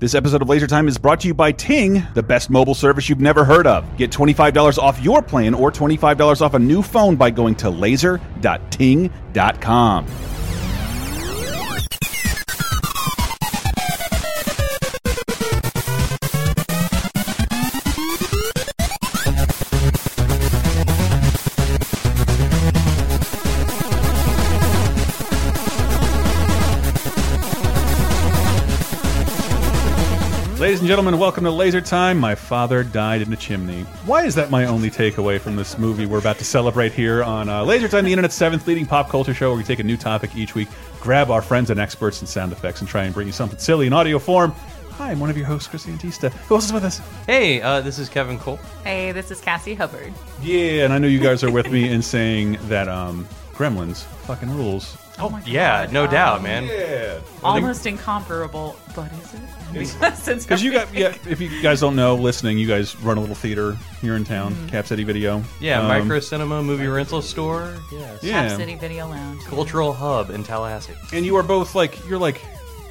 This episode of Laser Time is brought to you by Ting, the best mobile service you've never heard of. Get $25 off your plan or $25 off a new phone by going to laser.ting.com. Ladies and gentlemen, welcome to Laser Time. My father died in a chimney. Why is that my only takeaway from this movie we're about to celebrate here on uh, Laser Time, the internet's seventh leading pop culture show, where we take a new topic each week, grab our friends and experts in sound effects, and try and bring you something silly in audio form. Hi, I'm one of your hosts, Chris Antista. Who else is with us? Hey, uh, this is Kevin Cole. Hey, this is Cassie Hubbard. Yeah, and I know you guys are with me in saying that um, Gremlins fucking rules. Oh, my Yeah, God. no Um, doubt, man. Yeah. Almost incomparable, but is it? Since Because you got, yeah, if you guys don't know, listening, you guys run a little theater here in town, Cap City Video. Yeah, Um, micro cinema, movie rental store. Yes. Yeah. Cap City Video Lounge. Cultural hub in Tallahassee. And you are both like, you're like,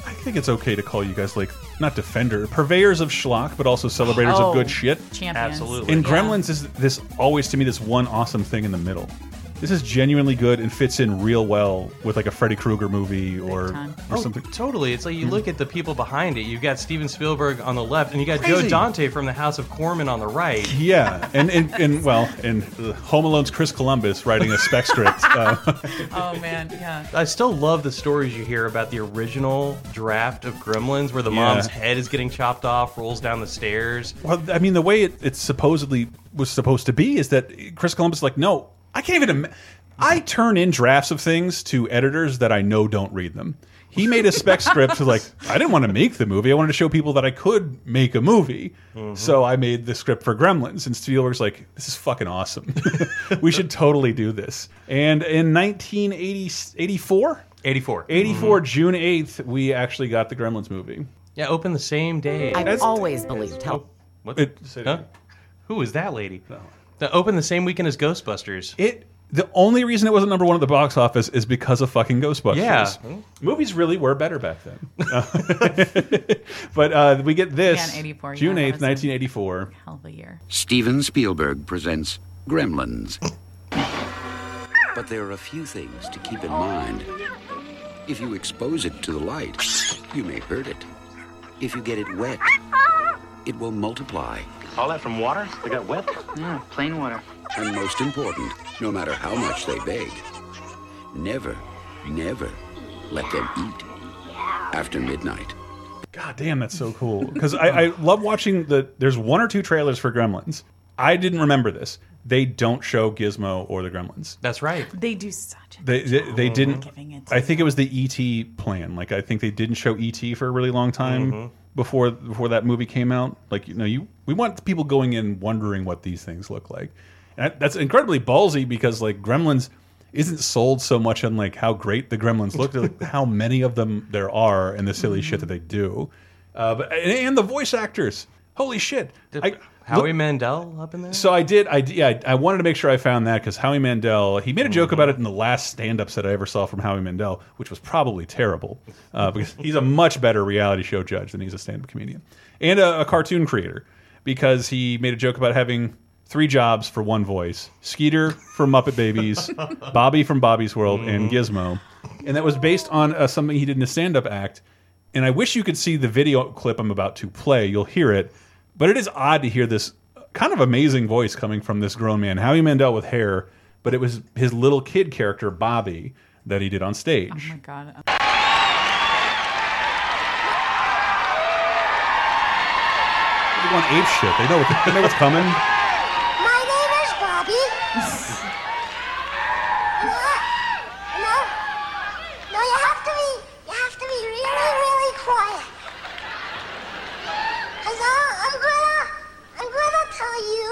I think it's okay to call you guys like, not defender, purveyors of schlock, but also celebrators Oh, of good shit. Champions. Absolutely. And Yeah. Gremlins is this always to me this one awesome thing in the middle. This is genuinely good and fits in real well with like a Freddy Krueger movie or or Oh, something. totally. It's like you look at the people behind it. You've got Steven Spielberg on the left, and you got Crazy. Joe Dante from the House of Corman on the right. Yeah, and and, and well, and uh, Home Alone's Chris Columbus writing a spec script. Uh, Oh man, yeah. I still love the stories you hear about the original draft of Gremlins, where the Yeah. mom's head is getting chopped off, rolls down the stairs. well, I mean, the way it, it supposedly was supposed to be is that Chris Columbus like, no, I can't even. Im- I turn in drafts of things to editors that I know don't read them. He made a spec script to like, I didn't want to make the movie. I wanted to show people that I could make a movie. Mm-hmm. So I made the script for Gremlins. And Spielberg's like, this is fucking awesome. we should totally do this. And in 1984, 84. 84, mm-hmm. June 8th, we actually got the Gremlins movie. Yeah, open the same day. I've That's- always believed oh, help. What? It, Huh? Who is that lady? That opened the same weekend as Ghostbusters. It the only reason it wasn't number one at the box office is because of fucking Ghostbusters. Yeah. movies really were better back then. but uh, we get this Yeah, 84, June eighth, nineteen eighty four. Hell of a year. Steven Spielberg presents Gremlins. But there are a few things to keep in mind. If you expose it to the light, you may hurt it. If you get it wet, it will multiply. All that from water? They got wet? Yeah, plain water. And most important, no matter how much they beg, never, never let them eat after midnight. God damn, that's so cool. Because I, I love watching the. There's one or two trailers for Gremlins. I didn't remember this. They don't show Gizmo or the Gremlins. That's right. They do such. A They they, they didn't. Giving it I think it was the ET plan. Like I think they didn't show ET for a really long time mm-hmm. Before before that movie came out. Like you know, you we want people going in wondering what these things look like. And that's incredibly ballsy because like Gremlins isn't sold so much on like how great the Gremlins look, like how many of them there are and the silly shit that they do. Uh, but and, and the voice actors, holy shit! I, Howie Mandel up in there? so I did. I yeah. I, wanted to make sure I found that because Howie Mandel. He made a joke about it in the last stand-up set I ever saw from Howie Mandel, which was probably terrible uh, because he's a much better reality show judge than he's a stand-up comedian and a, a cartoon creator because he made a joke about having three jobs for one voice: Skeeter from Muppet Babies, Bobby from Bobby's World, and Gizmo, and that was based on uh, something he did in a stand-up act. And I wish you could see the video clip I'm about to play. You'll hear it. But it is odd to hear this kind of amazing voice coming from this grown man, Howie Mandel with hair, but it was his little kid character, Bobby, that he did on stage. Oh my god. They're going ape shit. They know, what, they know what's coming. My name is Bobby. no, no, no. You have to be, you have to be really, really quiet. Cause I, I'm gonna, I'm gonna tell you.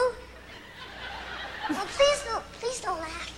Oh, please don't, please don't laugh.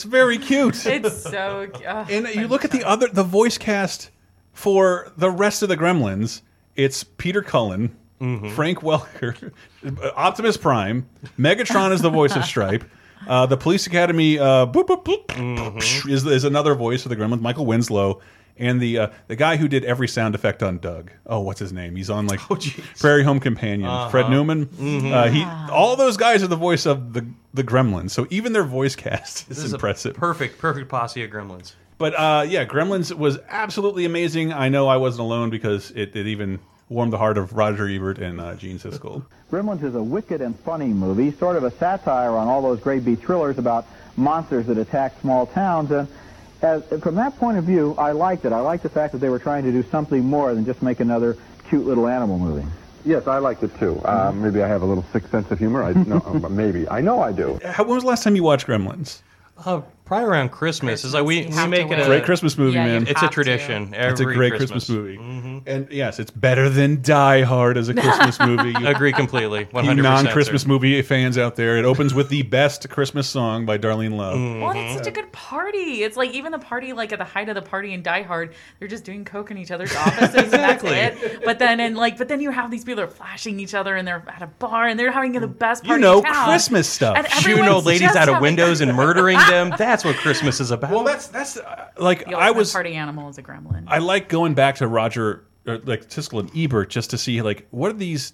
It's, it's very cute. It's so. Uh, and you look at the other, the voice cast for the rest of the Gremlins. It's Peter Cullen, Frank Welker, Optimus Prime, Megatron is the voice of Stripe. Uh, the Police Academy uh, boop, boop, boop, is, is another voice for the Gremlins, Michael Winslow, and the uh, the guy who did every sound effect on Doug. Oh, what's his name? He's on like Oh, Prairie Home Companion. Fred Uh-huh. Newman. Mm-hmm. Uh, he all those guys are the voice of the the Gremlins. So even their voice cast is This is a impressive. perfect, perfect posse of gremlins. But uh, yeah, Gremlins was absolutely amazing. I know I wasn't alone because it, it even warmed the heart of Roger Ebert and uh, Gene Siskel. Gremlins is a wicked and funny movie, sort of a satire on all those great B thrillers about monsters that attack small towns. And as, from that point of view, I liked it. I liked the fact that they were trying to do something more than just make another cute little animal movie. Yes, I liked it too. Uh, maybe I have a little sixth sense of humor. I no, uh, maybe I know I do. How, when was the last time you watched Gremlins? Uh, probably around Christmas. Is like we, we have to make it wait. a Great Christmas movie, Yeah, man. have It's a to. tradition. Every It's a great Christmas, movie. Mm-hmm. And yes, it's better than Die Hard as a Christmas movie. You, Agree completely. One you hundred non-Christmas movie fans out there, it opens with the best Christmas song by Darlene Love. Mm-hmm. Well, and it's such a good party. It's like even the party, like at the height of the party in Die Hard, they're just doing coke in each other's offices, and that's it. But then, and like, but then you have these people that are flashing each other, and they're at a bar, and they're having the best You party. know, in town. Christmas stuff. And Shooting everyone's old ladies just out of having- windows and murdering them. That's what Christmas is about. Well, that's that's uh, like The I ultimate was party animal is a gremlin. I like going back to Roger, or like Siskel and Ebert, just to see like what are these,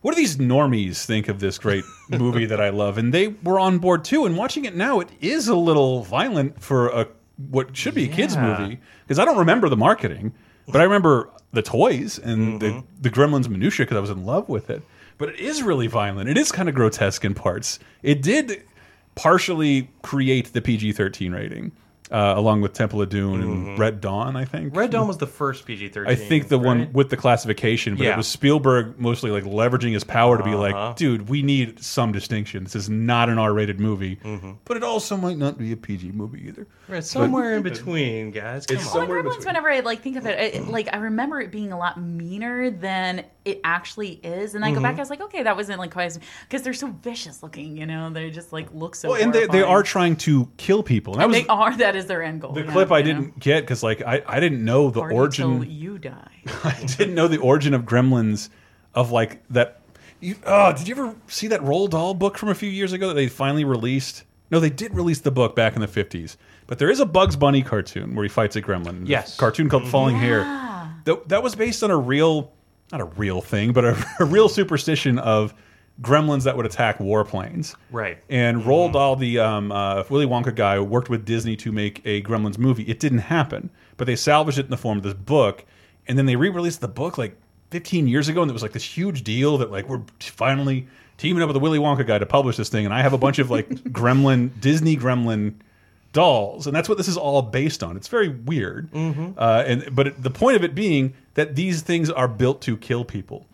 what do these normies think of this great movie that I love, and they were on board too. And watching it now, it is a little violent for a what should be a kids movie because I don't remember the marketing, but I remember the toys and the the Gremlins minutia because I was in love with it. But it is really violent. It is kind of grotesque in parts. It did partially create the PG thirteen rating. Uh, along with Temple of Doom and Red Dawn, I think. Red Dawn was the first PG thirteen. I think the one with the classification, but Yeah. it was Spielberg mostly like leveraging his power to be Uh-huh. like, dude, we need some distinction. This is not an R-rated movie, Mm-hmm. but it also might not be a PG movie either. Right, somewhere in between, guys. Come It's on. Well, somewhere in between. whenever I like think of it, it, like I remember it being a lot meaner than it actually is, and I go Mm-hmm. back, I was like, okay, that wasn't like quite because they're so vicious looking, you know, they just like look so. Well, and they, they are trying to kill people. And that was They are. That is their end goal. the yeah, clip I didn't get because like I, I didn't know the Party origin. till you die. I didn't know the origin of Gremlins, of like that. You, oh, did you ever see that Roald Dahl book from a few years ago that they finally released? No, they did release the book back in the fifties, but there is a Bugs Bunny cartoon where he fights a gremlin. Yes. a cartoon called Falling Hare. That, that was based on a real, not a real thing, but a, a real superstition of gremlins that would attack warplanes. Right. And Roald Dahl, the um, uh, Willy Wonka guy, worked with Disney to make a Gremlins movie. It didn't happen, but they salvaged it in the form of this book, and then they re-released the book like 15 years ago, and it was like this huge deal that like we're finally teaming up with the Willy Wonka guy to publish this thing, and I have a bunch of like Gremlin Disney Gremlin dolls, and that's what this is all based on. It's very weird, uh, and but it, the point of it being that these things are built to kill people,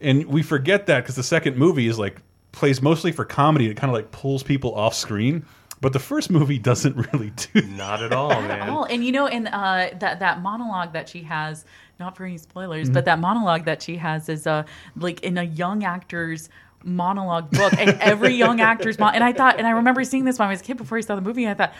and we forget that because the second movie is like plays mostly for comedy. It kind of like pulls people off screen, but the first movie doesn't really do. Not at all, man. Oh, and you know, in uh, that that monologue that she has, not for any spoilers, Mm-hmm. but that monologue that she has is uh, like in a young actor's monologue book, and every young actor's mon- and I thought, and I remember seeing this when I was a kid before I saw the movie, and I thought.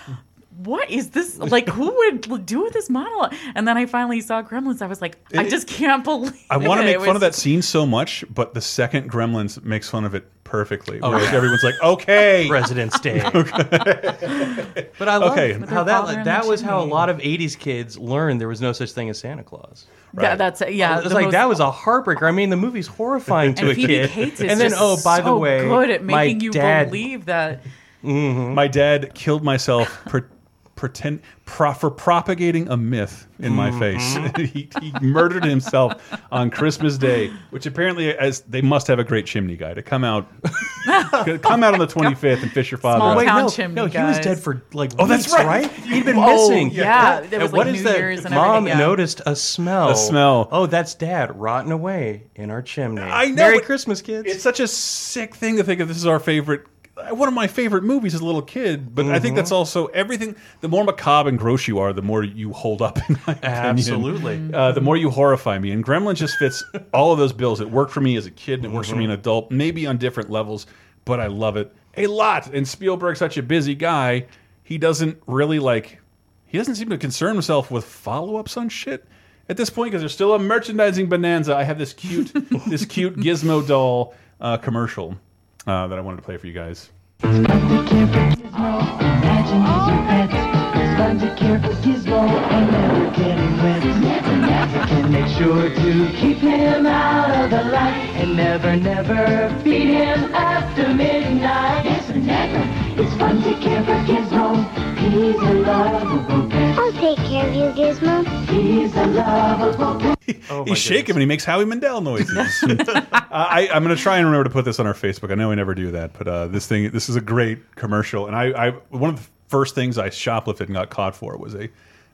What is this? Like, who would do with this monologue? And then I finally saw Gremlins. I was like, I just can't believe. I want to make It fun was- of that scene so much, but the second Gremlins makes fun of it perfectly. Oh, where yeah. everyone's like, "Okay, President's Day. but I love Okay. How that in that the was how a lot of '80s kids learned there was no such thing as Santa Claus. That, that's yeah. it's like most- that was a heartbreaker. I mean, the movie's horrifying to and a Phoebe kid. Cates is and then, oh, by the way, good at my making you dad, believe that. Mm-hmm. My dad killed myself pre pretend pro for propagating a myth in my mm-hmm. face. he, he murdered himself on Christmas Day, which apparently, as they must have a great chimney guy to come out, come out on the twenty fifth and fish your father. Small out. Wait, no, chimney no, he was dead for like Oh, that's weeks, right. He'd been Oh, missing. yeah. There was, And what like, is that? Mom yeah. noticed a smell. A smell. Oh, that's Dad rotting away in our chimney. I know, Merry Christmas, kids. It's such a sick thing to think of. This is our favorite. One of my favorite movies as a little kid, but I think that's also everything. The more macabre and gross you are, the more you hold up. In my opinion. Absolutely. uh, the more you horrify me. And Gremlins just fits all of those bills. It worked for me as a kid, and it works for me Mm-hmm. as an adult, maybe on different levels, but I love it a lot. And Spielberg's such a busy guy; he doesn't really like. He doesn't seem to concern himself with follow ups on shit at this point because there's still a merchandising bonanza. I have this cute, this cute Gizmo doll uh, commercial uh, that I wanted to play for you guys. Make sure to keep him out of the light and never, never feed him after midnight. Yes, never. It's fun to care for Gizmo. He's a lovable. I'll take care of you, Gizmo. He's a lovable pet. Oh, my He's shaking and he makes Howie Mandel noises. uh, I, I'm going to try and remember to put this on our Facebook. I know we never do that, but uh, this thing, this is a great commercial. And I, I, one of the first things I shoplifted and got caught for was a,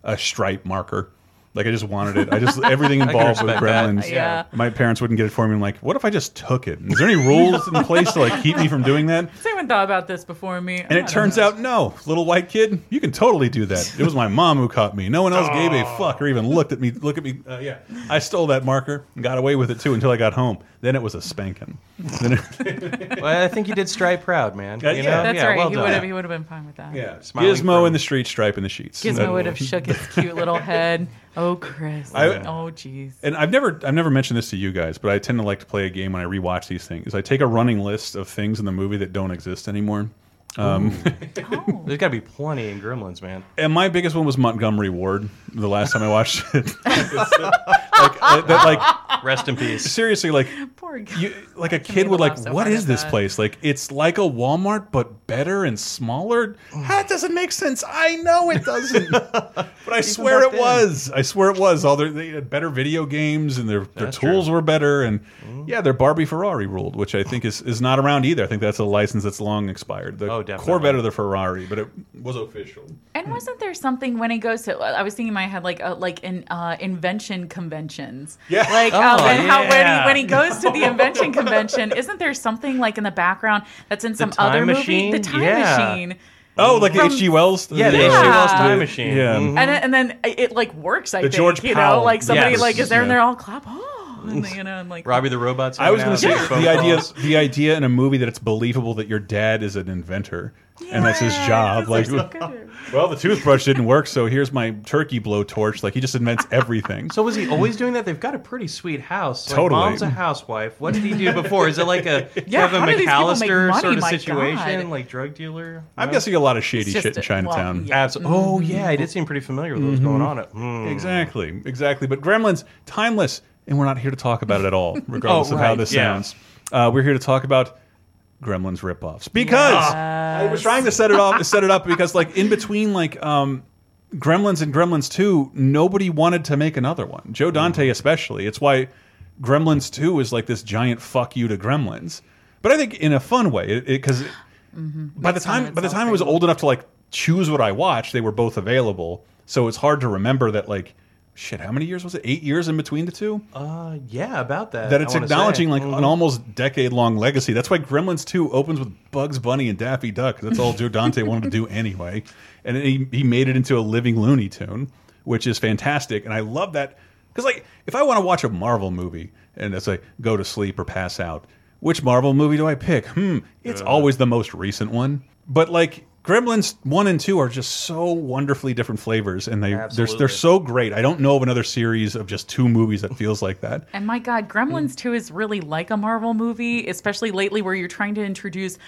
a stripe marker. Like I just wanted it. I just everything involved with respect that. Gremlins. Yeah. My parents wouldn't get it for me. I'm like, what if I just took it? Is there any rules in place to like keep me from doing that? Has anyone thought about this before me? And it turns out, no, little white kid, you can totally do that. It was my mom who caught me. No one else gave a fuck or even looked at me. Look at me. Uh, yeah, I stole that marker and got away with it too until I got home. Then it was a spanking. Then Well, I think you did Stripe proud, man. Yeah, you yeah. know? That's yeah, right. Well he would have. He would have been fine with that. yeah, Smiling Gizmo from- in the street, stripe in the sheets. Gizmo would have shook his cute little head. Oh, Chris. I- oh, jeez. And I've never, I've never mentioned this to you guys, but I tend to like to play a game when I rewatch these things. I take a running list of things in the movie that don't exist anymore. Um, Oh. There's got to be plenty in Gremlins, man. and my biggest one was Montgomery Ward. The last time I watched it, like, uh, that, like Rest in peace. seriously, like Poor guy. you, like a kid would like, laugh so what hard is at this that?" place? Like, it's like a Walmart, but better and smaller. That doesn't make sense. I know it doesn't, but I swear it then. was. I swear it was. All their they had better video games and their their That's tools true. were better, and yeah, their Barbie Ferrari ruled, which I think is is not around either. I think that's a license that's long expired. The Oh, definitely. Corvette or the Ferrari, but it was official. And wasn't there something when he goes to? I was thinking in my head like uh, like in uh, invention conventions. Yeah. Like Oh, um, and how when he when he goes to the invention convention, isn't there something like in the background that's in some other time movie? The time Yeah. machine. Oh, like the H.G. Wells. Yeah, the H.G. Wells Time Machine. Yeah. Mhm. And then, and then it like works. I The think George you Pal. know, like somebody Yes. like is there and they're all clap. Oh, and, you know, and like Robbie the Robot's I was going going to to say the idea, the idea in a movie that it's believable that your dad is an inventor and that's his Yeah, job. Like, those so well, the toothbrush didn't work, so here's my turkey blowtorch. Like, he just invents everything. So was he always doing that? They've got a pretty sweet house. Like, Totally. Mom's a housewife. What did he do before? Is it like a Yeah, Kevin how do these people make McAllister money? sort of situation, God. like drug dealer? I'm No? guessing a lot of shady It's shit in Chinatown. well, yeah. Abs- Oh yeah, I did seem pretty familiar with what was going on. At, Hmm. Exactly, exactly. But Gremlins, timeless, and we're not here to talk about it at all, regardless Oh, of how this yeah. sounds. Uh, we're here to talk about Gremlins ripoffs because I was trying to set it off, set it up because like in between like um, Gremlins and Gremlins Two, nobody wanted to make another one. Joe Dante especially. It's why Gremlins Two is like this giant fuck you to Gremlins. But I think in a fun way, because by the Makes fun time by the time I was old enough to like choose what I watched, they were both available. So it's hard to remember that like shit. How many years was it? Eight years in between the two. Uh, yeah, about that. that it's acknowledging say. like Mhm. an almost decade long legacy. That's why Gremlins 2 opens with Bugs Bunny and Daffy Duck. That's all Joe Dante wanted to do anyway. And he, he made it into a living Looney Tune, which is fantastic. And I love that. Because, like, if I want to watch a Marvel movie and it's like go to sleep or pass out, which Marvel movie do I pick? Hmm, it's always the most recent one. But, like, Gremlins 1 and 2 are just so wonderfully different flavors, and they they're, they're, so great. I don't know of another series of just two movies that feels like that. And my God, Gremlins 2 is really like a Marvel movie, especially lately where you're trying to introduce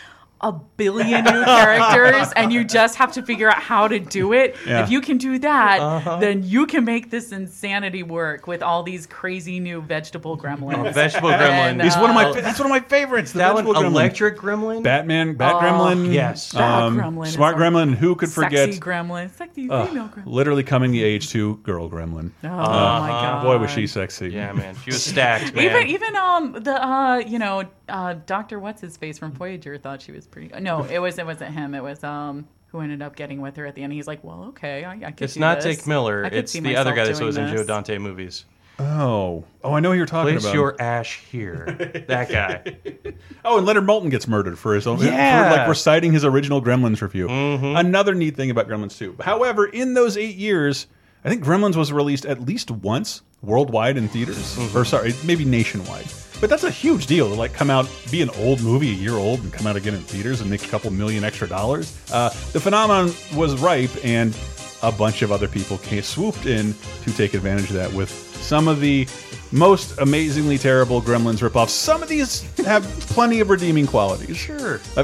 a billion new characters and you just have to figure out how to do it. Yeah. If you can do that, Uh-huh. then you can make this insanity work with all these crazy new vegetable gremlins. Oh, vegetable And, gremlin. He's one of my. uh, That's one of my favorites. The that one, vegetable gremlin. electric gremlin. Batman, Bat Oh, Gremlin. yes. Bat um, Gremlin Smart Gremlin. Who could forget? Sexy gremlin. Sexy Ugh, female gremlin. literally coming the age to girl Gremlin. Oh, my God. Boy, was she sexy. yeah, man, she was stacked, man. Even even um the uh you know uh Doctor what's his face from Voyager thought she was pretty. No, it was it wasn't him. It was um who ended up getting with her at the end. He's like, well, okay, I, I could. it's do not this. Dick Miller. I could It's see the other myself guy that doing was in Joe this. Dante movies. Oh, oh, I know who you're talking Place about. your ash here. that guy. Oh, and Leonard Maltin gets murdered for his own Yeah. Mm-hmm. for like reciting his original Gremlins review. Another neat thing about Gremlins 2. However, in those eight years, I think Gremlins was released at least once worldwide in theaters, Mm-hmm. or sorry, maybe nationwide. But that's a huge deal to like come out, be an old movie, a year old, and come out again in theaters and make a couple million extra dollars. Uh, the phenomenon was ripe, and a bunch of other people came swooped in to take advantage of that with some of the most amazingly terrible Gremlins ripoffs. Some of these have plenty of redeeming qualities. Sure.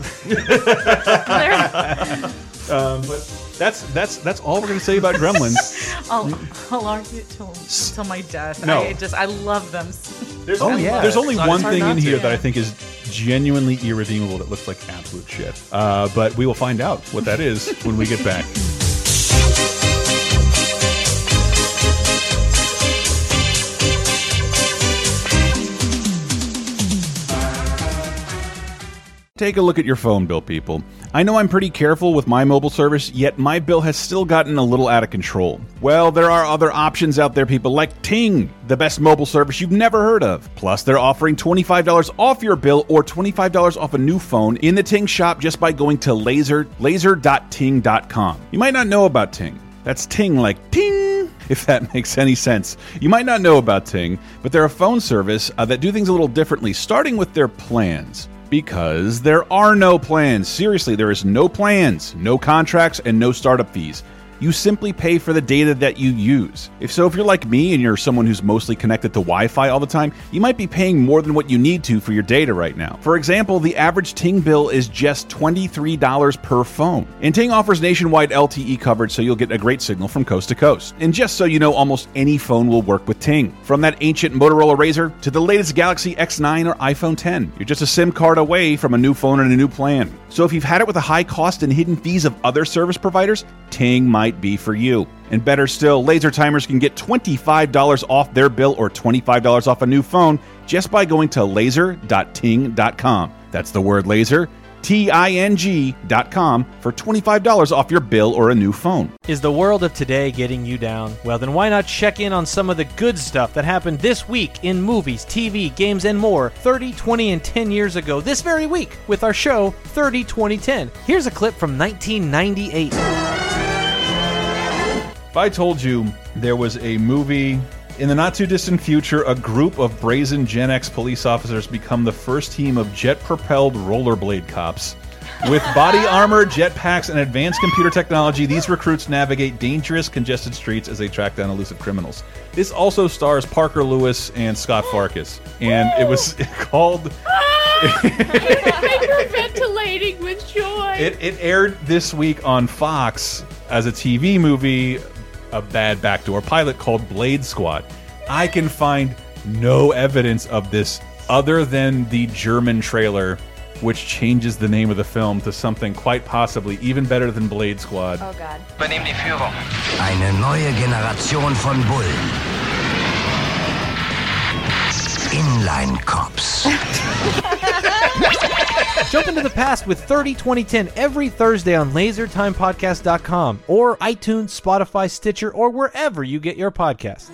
um, but That's that's that's all we're gonna say about Gremlins. I'll, I'll argue till till my death. No. I just I love them. There's I only, love there's only It's one thing not in to. here that I think is genuinely irredeemable that looks like absolute shit. Uh, but we will find out what that is when we get back. Take a look at your phone bill, people. I know I'm pretty careful with my mobile service, yet my bill has still gotten a little out of control. Well, there are other options out there, people, like Ting, the best mobile service you've never heard of. Plus, they're offering $25 off your bill or $25 off a new phone in the Ting shop just by going to laser laser.ting.com. You might not know about Ting. That's Ting like ting, if that makes any sense. You might not know about Ting, but they're a phone service uh, that do things a little differently, starting with their plans. Because there are no plans. Seriously, there is no plans, no contracts, and no startup fees. You simply pay for the data that you use. If so, if you're like me and you're someone who's mostly connected to Wi Fi all the time, you might be paying more than what you need to for your data right now. For example, the average Ting bill is just $23 per phone. And Ting offers nationwide LTE coverage, so you'll get a great signal from coast to coast. And just so you know, almost any phone will work with Ting. From that ancient Motorola Razr to the latest Galaxy S9 or iPhone 10, you're just a SIM card away from a new phone and a new plan. So if you've had it with the high cost and hidden fees of other service providers, Ting might be for you. And better still, Laser Timers can get $25 off their bill or $25 off a new phone just by going to laser.ting.com. That's the word laser, T I N G.com for $25 off your bill or a new phone. Is the world of today getting you down? Well, then why not check in on some of the good stuff that happened this week in movies, TV, games, and more 30, 20, and 10 years ago this very week with our show 30, 20, 10. Here's a clip from 1998. If I told you there was a movie in the not too distant future, a group of brazen Gen X police officers become the first team of jet propelled rollerblade cops. With body armor, jetpacks, and advanced computer technology, these recruits navigate dangerous, congested streets as they track down elusive criminals. This also stars Parker Lewis and Scott Farkas, and it was called. Hyperventilating with joy. It, it aired this week on Fox as a TV movie, a bad backdoor pilot called Blade Squad. I can find no evidence of this other than the German trailer, which changes the name of the film to something quite possibly even better than Blade Squad. Oh God. Übernehmen die Führung. Eine neue Generation von Bullen. Inline Cops. Jump into the past with 30 2010 every Thursday on lasertimepodcast.com or iTunes, Spotify, Stitcher, or wherever you get your podcasts.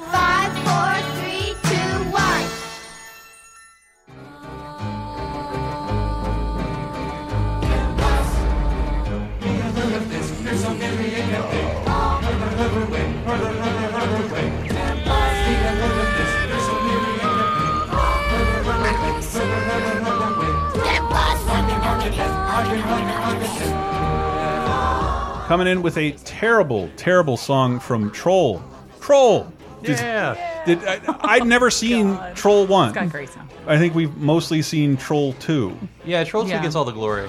Coming in with a terrible, terrible song from Troll. Troll! Did- Yeah. Did, I, I'd never seen Troll 1. It's got great sound. I think we've mostly seen Troll 2. Yeah, Troll 2 Yeah. gets all the glory.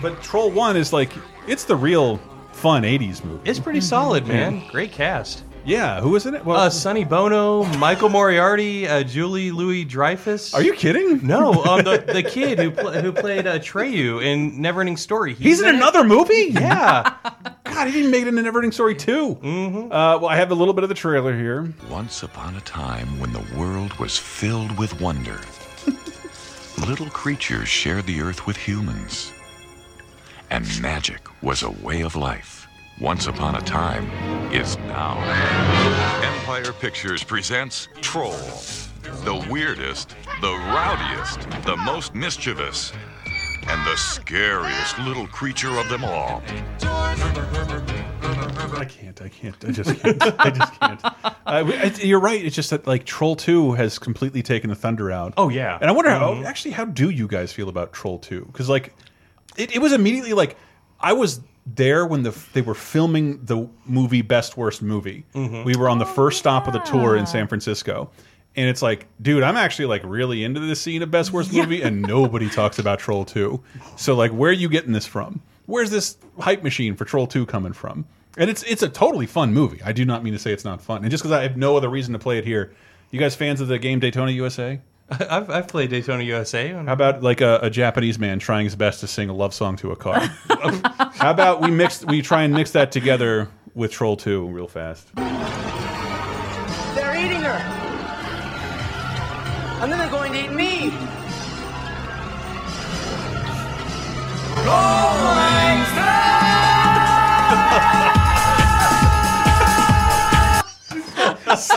But Troll 1 is like, it's the real fun 80s movie. It's pretty solid, man. Great cast. Yeah, who was in it? Well, Uh, Sonny Bono, Michael Moriarty, uh, Julie Louis Dreyfus. are you kidding? No, um, the, the kid who pl who played uh, Treyu in Neverending Story. He's in it. another movie? Yeah. God, he didn't make it into Neverending Story 2. Mm-hmm. Uh, well, I have a little bit of the trailer here. Once upon a time when the world was filled with wonder, little creatures shared the earth with humans. And magic was a way of life. Once upon a time is now. Empire Pictures presents Troll. The weirdest, the rowdiest, the most mischievous, and the scariest little creature of them all. I can't. I can't. I just can't. I just can't. Uh, it- you're right. It's just that like Troll 2 has completely taken the thunder out. Oh, yeah. And I wonder how Mhm. actually how do you guys feel about Troll 2? Because like it, it was immediately like I was there when the they were filming the movie Best Worst Movie. Mhm. We were on the first stop of the tour Ah. in San Francisco. And it's like, dude, I'm actually like really into this scene of Best Worst Movie, and nobody talks about Troll 2. So like, where are you getting this from? Where's this hype machine for Troll 2 coming from? And it's it's a totally fun movie. I do not mean to say it's not fun. And just because I have no other reason to play it here, you guys fans of the game Daytona USA? I've, I've played Daytona USA. How about like a, a Japanese man trying his best to sing a love song to a car? How about we mix we try and mix that together with Troll 2 real fast? They're eating her. And then they're going to eat me.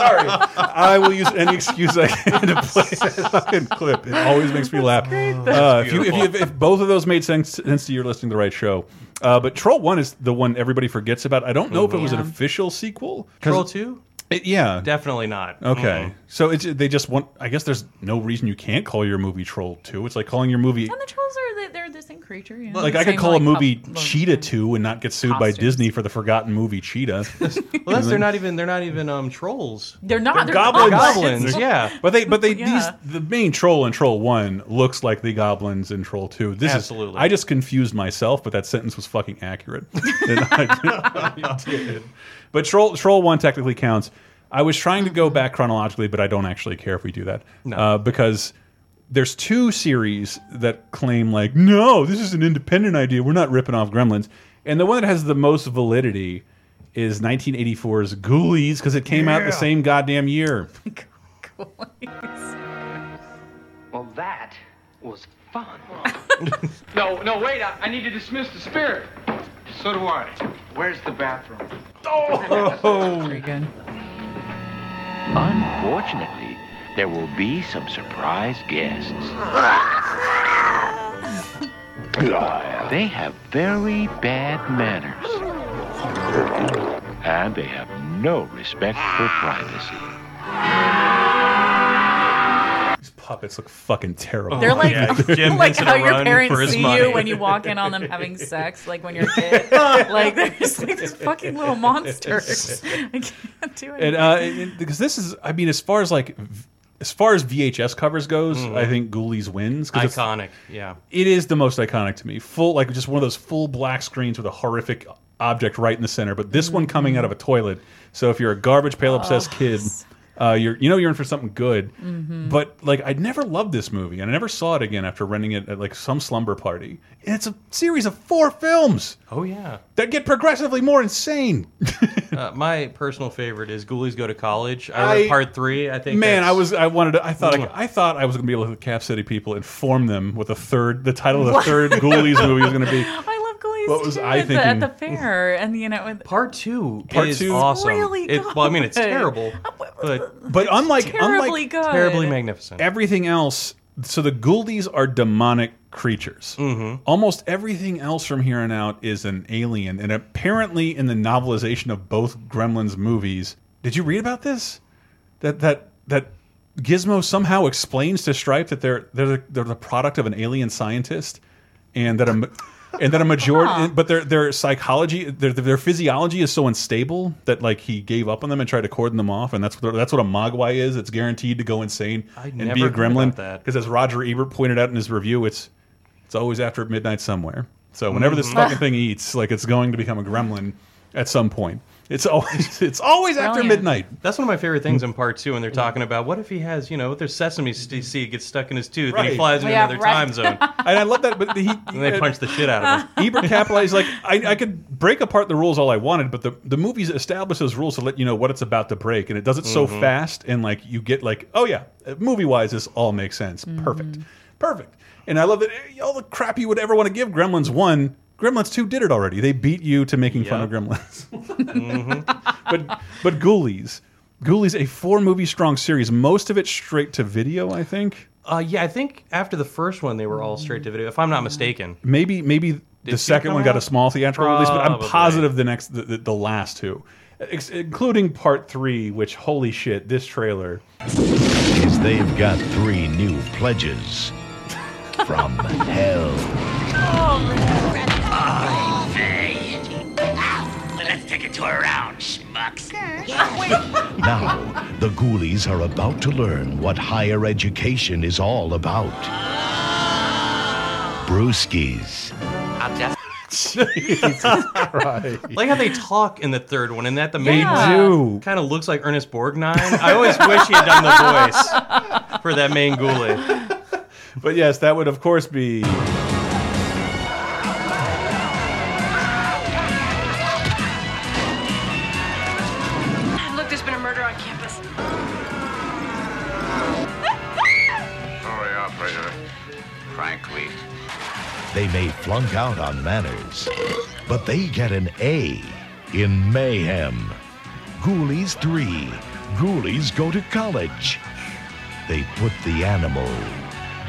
Sorry, I will use any excuse I can to play that fucking clip. It always makes me laugh. Uh, if, you, if, you, if both of those made sense, sense to you, you're listening to the right show. Uh, but Troll One is the one everybody forgets about. I don't know if it was an official sequel. Troll 2? It- yeah, Definitely not. Okay, Mm. so it's they just want. I guess there's no reason you can't call your movie Troll Two. It's like calling your movie. And the trolls are they, they're the same creature. You know, Like the I could same, call a movie pop- Cheetah Two and not get sued by. Disney for the forgotten movie Cheetah. Well, that's, they're not even they're not even um trolls. They're not. They're, goblins. Goblins, yeah. But they, but they, Yeah. these the main troll in Troll One looks like the goblins in Troll Two. This Absolutely. is. I just confused myself, but that sentence was fucking accurate. And I- I did. But Troll Troll One technically counts. I was trying to go back chronologically, but I don't actually care if we do that No. uh, because there's two series that claim like, no, this is an independent idea. We're not ripping off Gremlins, and the one that has the most validity is 1984's Ghoulies because it came out the same goddamn year. Well, that was fun. no, no, wait. I, I need to dismiss the spirit. So do I. Where's the bathroom? Oh, Very good. Unfortunately, there will be some surprise guests. They have very bad manners. And they have no respect for privacy. These puppets look fucking terrible. They're like, yeah, Jim like how your parents for his see money. you when you walk in on them having sex, like when you're a kid. like they're just like these fucking little monsters. I can't do it. and uh, it- because this is, I mean, as far as like, as far as VHS covers goes, Mhm. I think Ghoulies wins. 'cause it's- iconic. Yeah. It is the most iconic to me. Full, like just one of those full black screens with a horrific object right in the center. But this one coming out of a toilet. So if you're a garbage pail obsessed kid, uh, you're you know you're in for something good. Mhm. But like I'd never loved this movie, and I never saw it again after renting it at like some slumber party. And it's a series of four films Oh yeah. that get progressively more insane. Uh, my personal favorite is Ghoulies Go to College. I, I- read part three. I think. Man, that's- I was I wanted to, I thought I, I thought I was going to be able to Cap City people inform them with a third the title of the third Ghoulies movie was going to be. I What was I at, the, at thinking? the fair, and you know, with, Part two Part is two- awesome. Really It- well, I mean, it's good. terrible, but But unlike terribly unlike good. terribly magnificent. everything else, so the Ghoulies are demonic creatures. Mm-hmm. Almost everything else from here on out is an alien, and apparently in the novelization of both Gremlins movies, did you read about this? That that that Gizmo somehow explains to Stripe that they're they're the, they're the product of an alien scientist, and that a and that a majority, but their their psychology, their their physiology is so unstable that like he gave up on them and tried to cordon them off, and that's what that's what a Mogwai is. It's guaranteed to go insane I and never be a gremlin. Because as Roger Ebert pointed out in his review, it's it's always after midnight somewhere. So whenever this Mhm. fucking thing eats, like it's going to become a gremlin at some point. It's always it's always after Brilliant. midnight. That's one of my favorite things in part two when they're talking about what if he has, you know, what if there's sesame seed gets stuck in his tooth and Right. he flies into Yeah, another right. time zone. And I love that, but he And they punch the shit out of him. Ebert capitalized like I, I could break apart the rules all I wanted, but the the movies establish those rules to let you know what it's about to break, and it does it so Mhm. fast and like you get like oh yeah, movie wise this all makes sense, perfect, perfect, and I love that eh, all the crap you would ever want to give Gremlins one. Gremlins 2 did it already. They beat you to making fun of Gremlins. but but Ghoulies. Ghoulies, a four movie strong series, most of it straight to video, I think. Uh, yeah, I think after the first one they were all straight to video, if I'm not mistaken. Maybe maybe Did the second come one got a small theatrical release, but I'm positive the next the, the, the last two, Ex including part three. Which holy shit, this trailer. Is they've got three new pledges from hell. Let's take it to a round, schmucks. Now, the ghoulies are about to learn what higher education is all about. Brewskis. I'll just Like how they talk in the third one, and that the main They do. kind of looks like Ernest Borgnine. I always wish he had done the voice for that main ghoulie. But yes, that would of course be. Flunk out on manners, but they get an A in mayhem. Ghoulies 3. Ghoulies go to college. They put the animal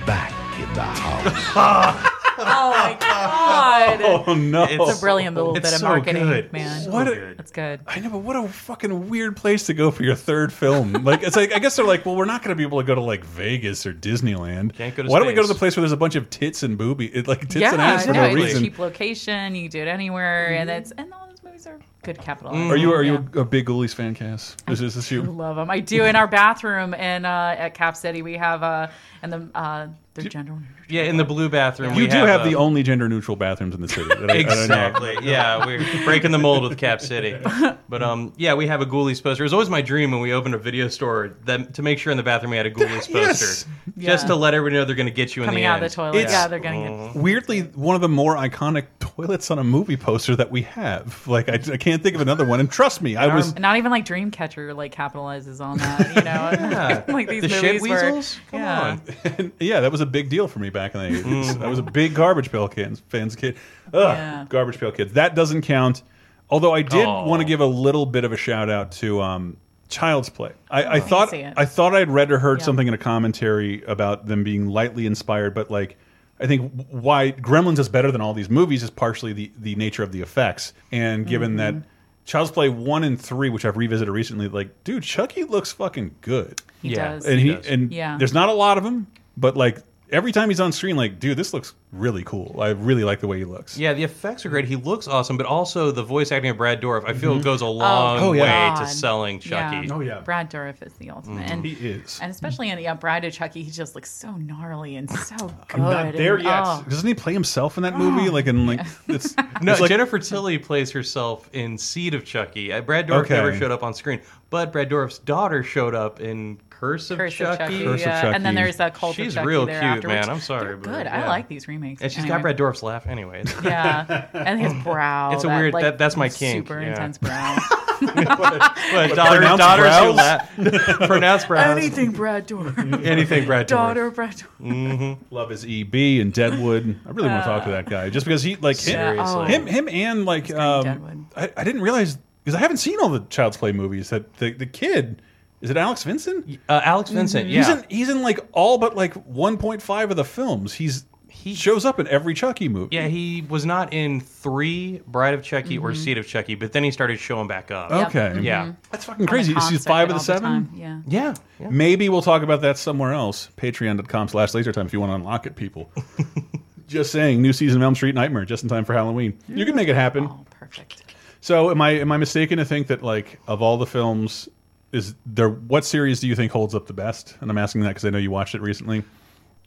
back in the house. Oh my god! Oh no! It's a brilliant little It's bit of so marketing, good. man. What a- That's good. I know, but what a fucking weird place to go for your third film. Like, it's like I guess they're like, well, we're not going to be able to go to like Vegas or Disneyland. Can't go to Why don't we go to the place where there's a bunch of tits and booby, it, like tits yeah, and ass for no, no it's a reason? cheap location. You can do it anywhere, and mm-hmm. it's and all those movies are good capitalized. Are you are Yeah. you a big Ghoulies fan, Cass? Is, is this I you? love them. I do. In our bathroom in uh, at Cap City, we have uh, and the uh, the gender. neutral. Yeah, in the blue bathroom. You we do have, uh, the only gender neutral bathrooms in the city. I- that I know. exactly. yeah, we're breaking the mold with Cap City. But um, yeah, we have a Ghoulies poster. It was always my dream when we opened a video store that to make sure in the bathroom we had a Ghoulies poster, Yes. just Yeah. to let everybody know they're going to get you in Coming the out of end. the toilet. yeah, they're gonna get. Weirdly, one of the more iconic toilets on a movie poster that we have. Like, I, I can't think of another one. And trust me, I was. Not even like Dreamcatcher like capitalizes on that, you know. like these The shit movies where, weasels? Come yeah. on. yeah, that was a big deal for me back in the 80s. Mhm. I was a big Garbage Pail Kids fans kid. Ugh, Yeah. Garbage Pail Kids. That doesn't count. Although I did Oh. want to give a little bit of a shout out to um, Child's Play. I, I I thought see it. I thought I'd read or heard Yeah. something in a commentary about them being lightly inspired, but like I think why Gremlins is better than all these movies is partially the the nature of the effects, and given that. Mm-hmm. Child's Play one and three, which I've revisited recently, like, dude, Chucky looks fucking good. He Yeah. does. and He he, does. and Yeah. there's not a lot of him, but like every time he's on screen, like, dude, this looks really cool. I really like the way he looks. Yeah, the effects are great. He looks awesome, but also the voice acting of Brad Dourif, I feel Mhm. goes a long Oh, yeah. way God. to selling Chucky. Oh, yeah. Brad Dourif is the ultimate. Mhm. And, He is. And especially in yeah, Bride of Chucky, he just looks so gnarly and so good. I'm not there and, yet. oh. Doesn't he play himself in that movie? Like, in like, it's No, it's like, Jennifer Tilly plays herself in Seed of Chucky. Uh, Brad Dourif Okay. never showed up on screen, but Brad Dourif's daughter showed up in Curse of Curse Chucky. of Chucky, Curse of yeah. And then there's that cult She's of Chucky real there cute, afterwards. man. I'm sorry, They're but, good. I like these remakes. And she's Anyway. got Brad Dourif's laugh, anyways. Yeah, and his brow. It's a that, weird- like, that- that's my kink, Super yeah. intense brow. But daughter, Pronounced daughters who brows? laugh. Pronounced brows. Anything Brad Dourif. Anything Brad Dourif. Daughter of Brad Dourif. Mm-hmm. love his EB and Deadwood. I really want to talk to that guy just because he like him, Seriously. him, him and like um, I, I didn't realize because I haven't seen all the Child's Play movies. That the the kid is it Alex Vincent? Uh, Alex Vincent, He's yeah. in he's in like all but like 1.5 of the films. He's he shows up in every Chucky movie. Yeah, he was not in three Bride of Chucky or Mhm. Seed of Chucky, but then he started showing back up. Okay. Yeah. Mhm. That's fucking crazy. Is he five of the seven? Yeah. Yeah. yeah. Maybe we'll talk about that somewhere else. Patreon.com slash lasertime if you want to unlock it, people. just saying, new season of Elm Street Nightmare, just in time for Halloween. You can make it happen. Oh, perfect. So am I am I mistaken to think that like of all the films is there what series do you think holds up the best? And I'm asking that because I know you watched it recently.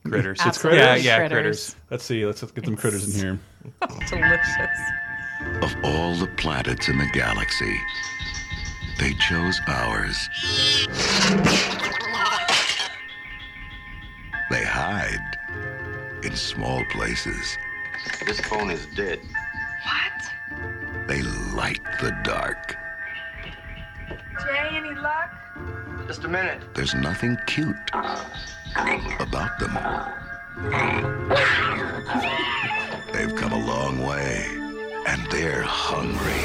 Critters. It's critters. Yeah, yeah, Critters. critters. Let's see. Let's, let's get some critters in here. Delicious. Of all the planets in the galaxy, they chose ours. They hide in small places. This phone is dead. What? They light the dark. Jay, any luck? Just a minute. There's nothing cute about them. They've come a long way, and they're hungry.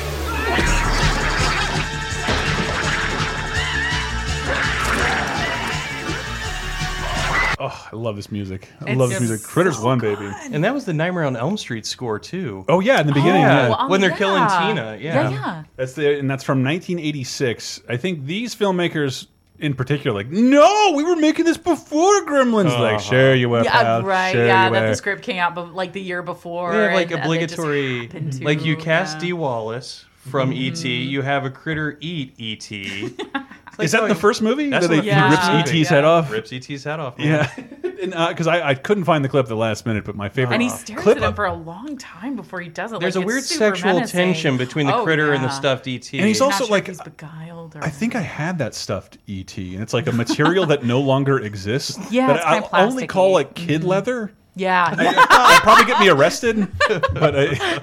Oh, I love this music. I It's love this music. Critters one, baby. And that was the Nightmare on Elm Street score too. Oh yeah, in the beginning. Yeah, yeah. Oh, when they're yeah. killing Tina. Yeah, Yeah. yeah. That's the and that's from 1986. I think these filmmakers in particular, like, no, we were making this before Gremlins. Like, Uh-huh. sure you were, Yeah, pal. right. Sure yeah, that the script came out, but like the year before. They have like and- and they just obligatory, happened to, like you cast yeah. Dee Wallace from ET. You have a critter eat ET. It's like, Is that in the first movie? That's That they, the he rips ET's movie. head off. Rips ET's head off. man. Yeah, because uh, I, I couldn't find the clip the last minute, but my favorite and he stares clip at him for a long time before he does it. There's like, a weird sexual menacing. tension between the Oh, critter and the stuffed ET. And he's also sure like he's beguiled or I think I had that stuffed ET, and it's like a material that no longer exists. Yeah, that it's I only call plasticky. like kid leather. Yeah. I'd probably get me arrested, but I,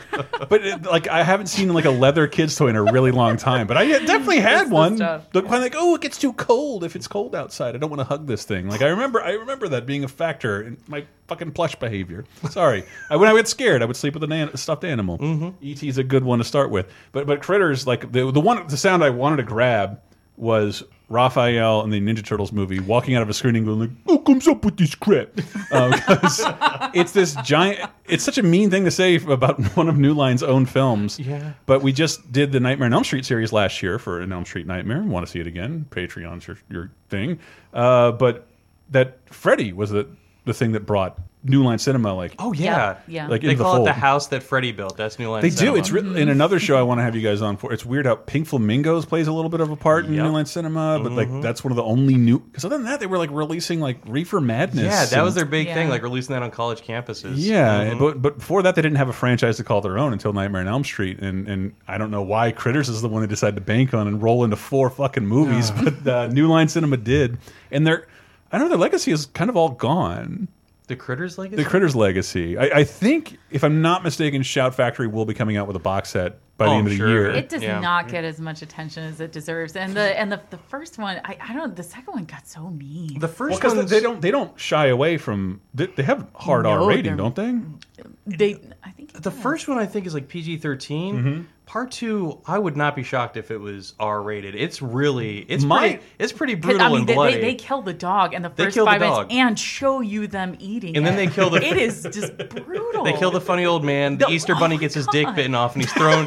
but it, like I haven't seen like a leather kids toy in a really long time. But I definitely had It's one. stuff. Look, kind like oh, it gets too cold if it's cold outside. I don't want to hug this thing. Like I remember, I remember that being a factor in my fucking plush behavior. Sorry, I, when I would get scared, I would sleep with an an stuffed animal. Mm-hmm. ET is a good one to start with, but but critters like the the one the sound I wanted to grab was Raphael in the Ninja Turtles movie walking out of a screening going like, "Who comes up with this crap?" Because it's this giant. It's such a mean thing to say about one of New Line's own films. Yeah. But we just did the Nightmare on Elm Street series last year for an Elm Street Nightmare. Want to see it again? Patreon's your your thing. Uh, but that Freddy was the the thing that brought New Line Cinema like Oh yeah, Yeah. like They into the call it the house that Freddie built. That's New Line. They do. It's re in another show I want to have you guys on for. It's weird how Pink Flamingos plays a little bit of a part in Yep. New Line Cinema, but Mm-hmm. like that's one of the only new. Because other than that, they were like releasing like Reefer Madness. yeah, that was their big thing, like releasing that on college campuses. Yeah, Mhm. but but before that, they didn't have a franchise to call their own until Nightmare on Elm Street, and and I don't know why Critters is the one they decided to bank on and roll into four fucking movies, but uh, New Line Cinema did, and their I don't know their legacy is kind of all gone. the critters like The Critters legacy, I, I think, if I'm not mistaken, Shout Factory will be coming out with a box set by the Oh, end of the year. It does Yeah. not get as much attention as it deserves, and the and the, the first one, I, I don't. The second one got so mean. The first because one they don't they don't shy away from they, they have hard No, R rating, don't they? They, I think The first one I think is like PG 13. Mm-hmm. Part two, I would not be shocked if it was R rated. It's really, it's My- pretty, it's pretty 'Cause, brutal I mean, and they, bloody. they, they kill the dog in the first kill the five minutes dog. and show you them eating. And then they kill the- It is just brutal. They kill the funny old man. The No, Easter oh bunny gets his God. dick bitten off, and he's thrown.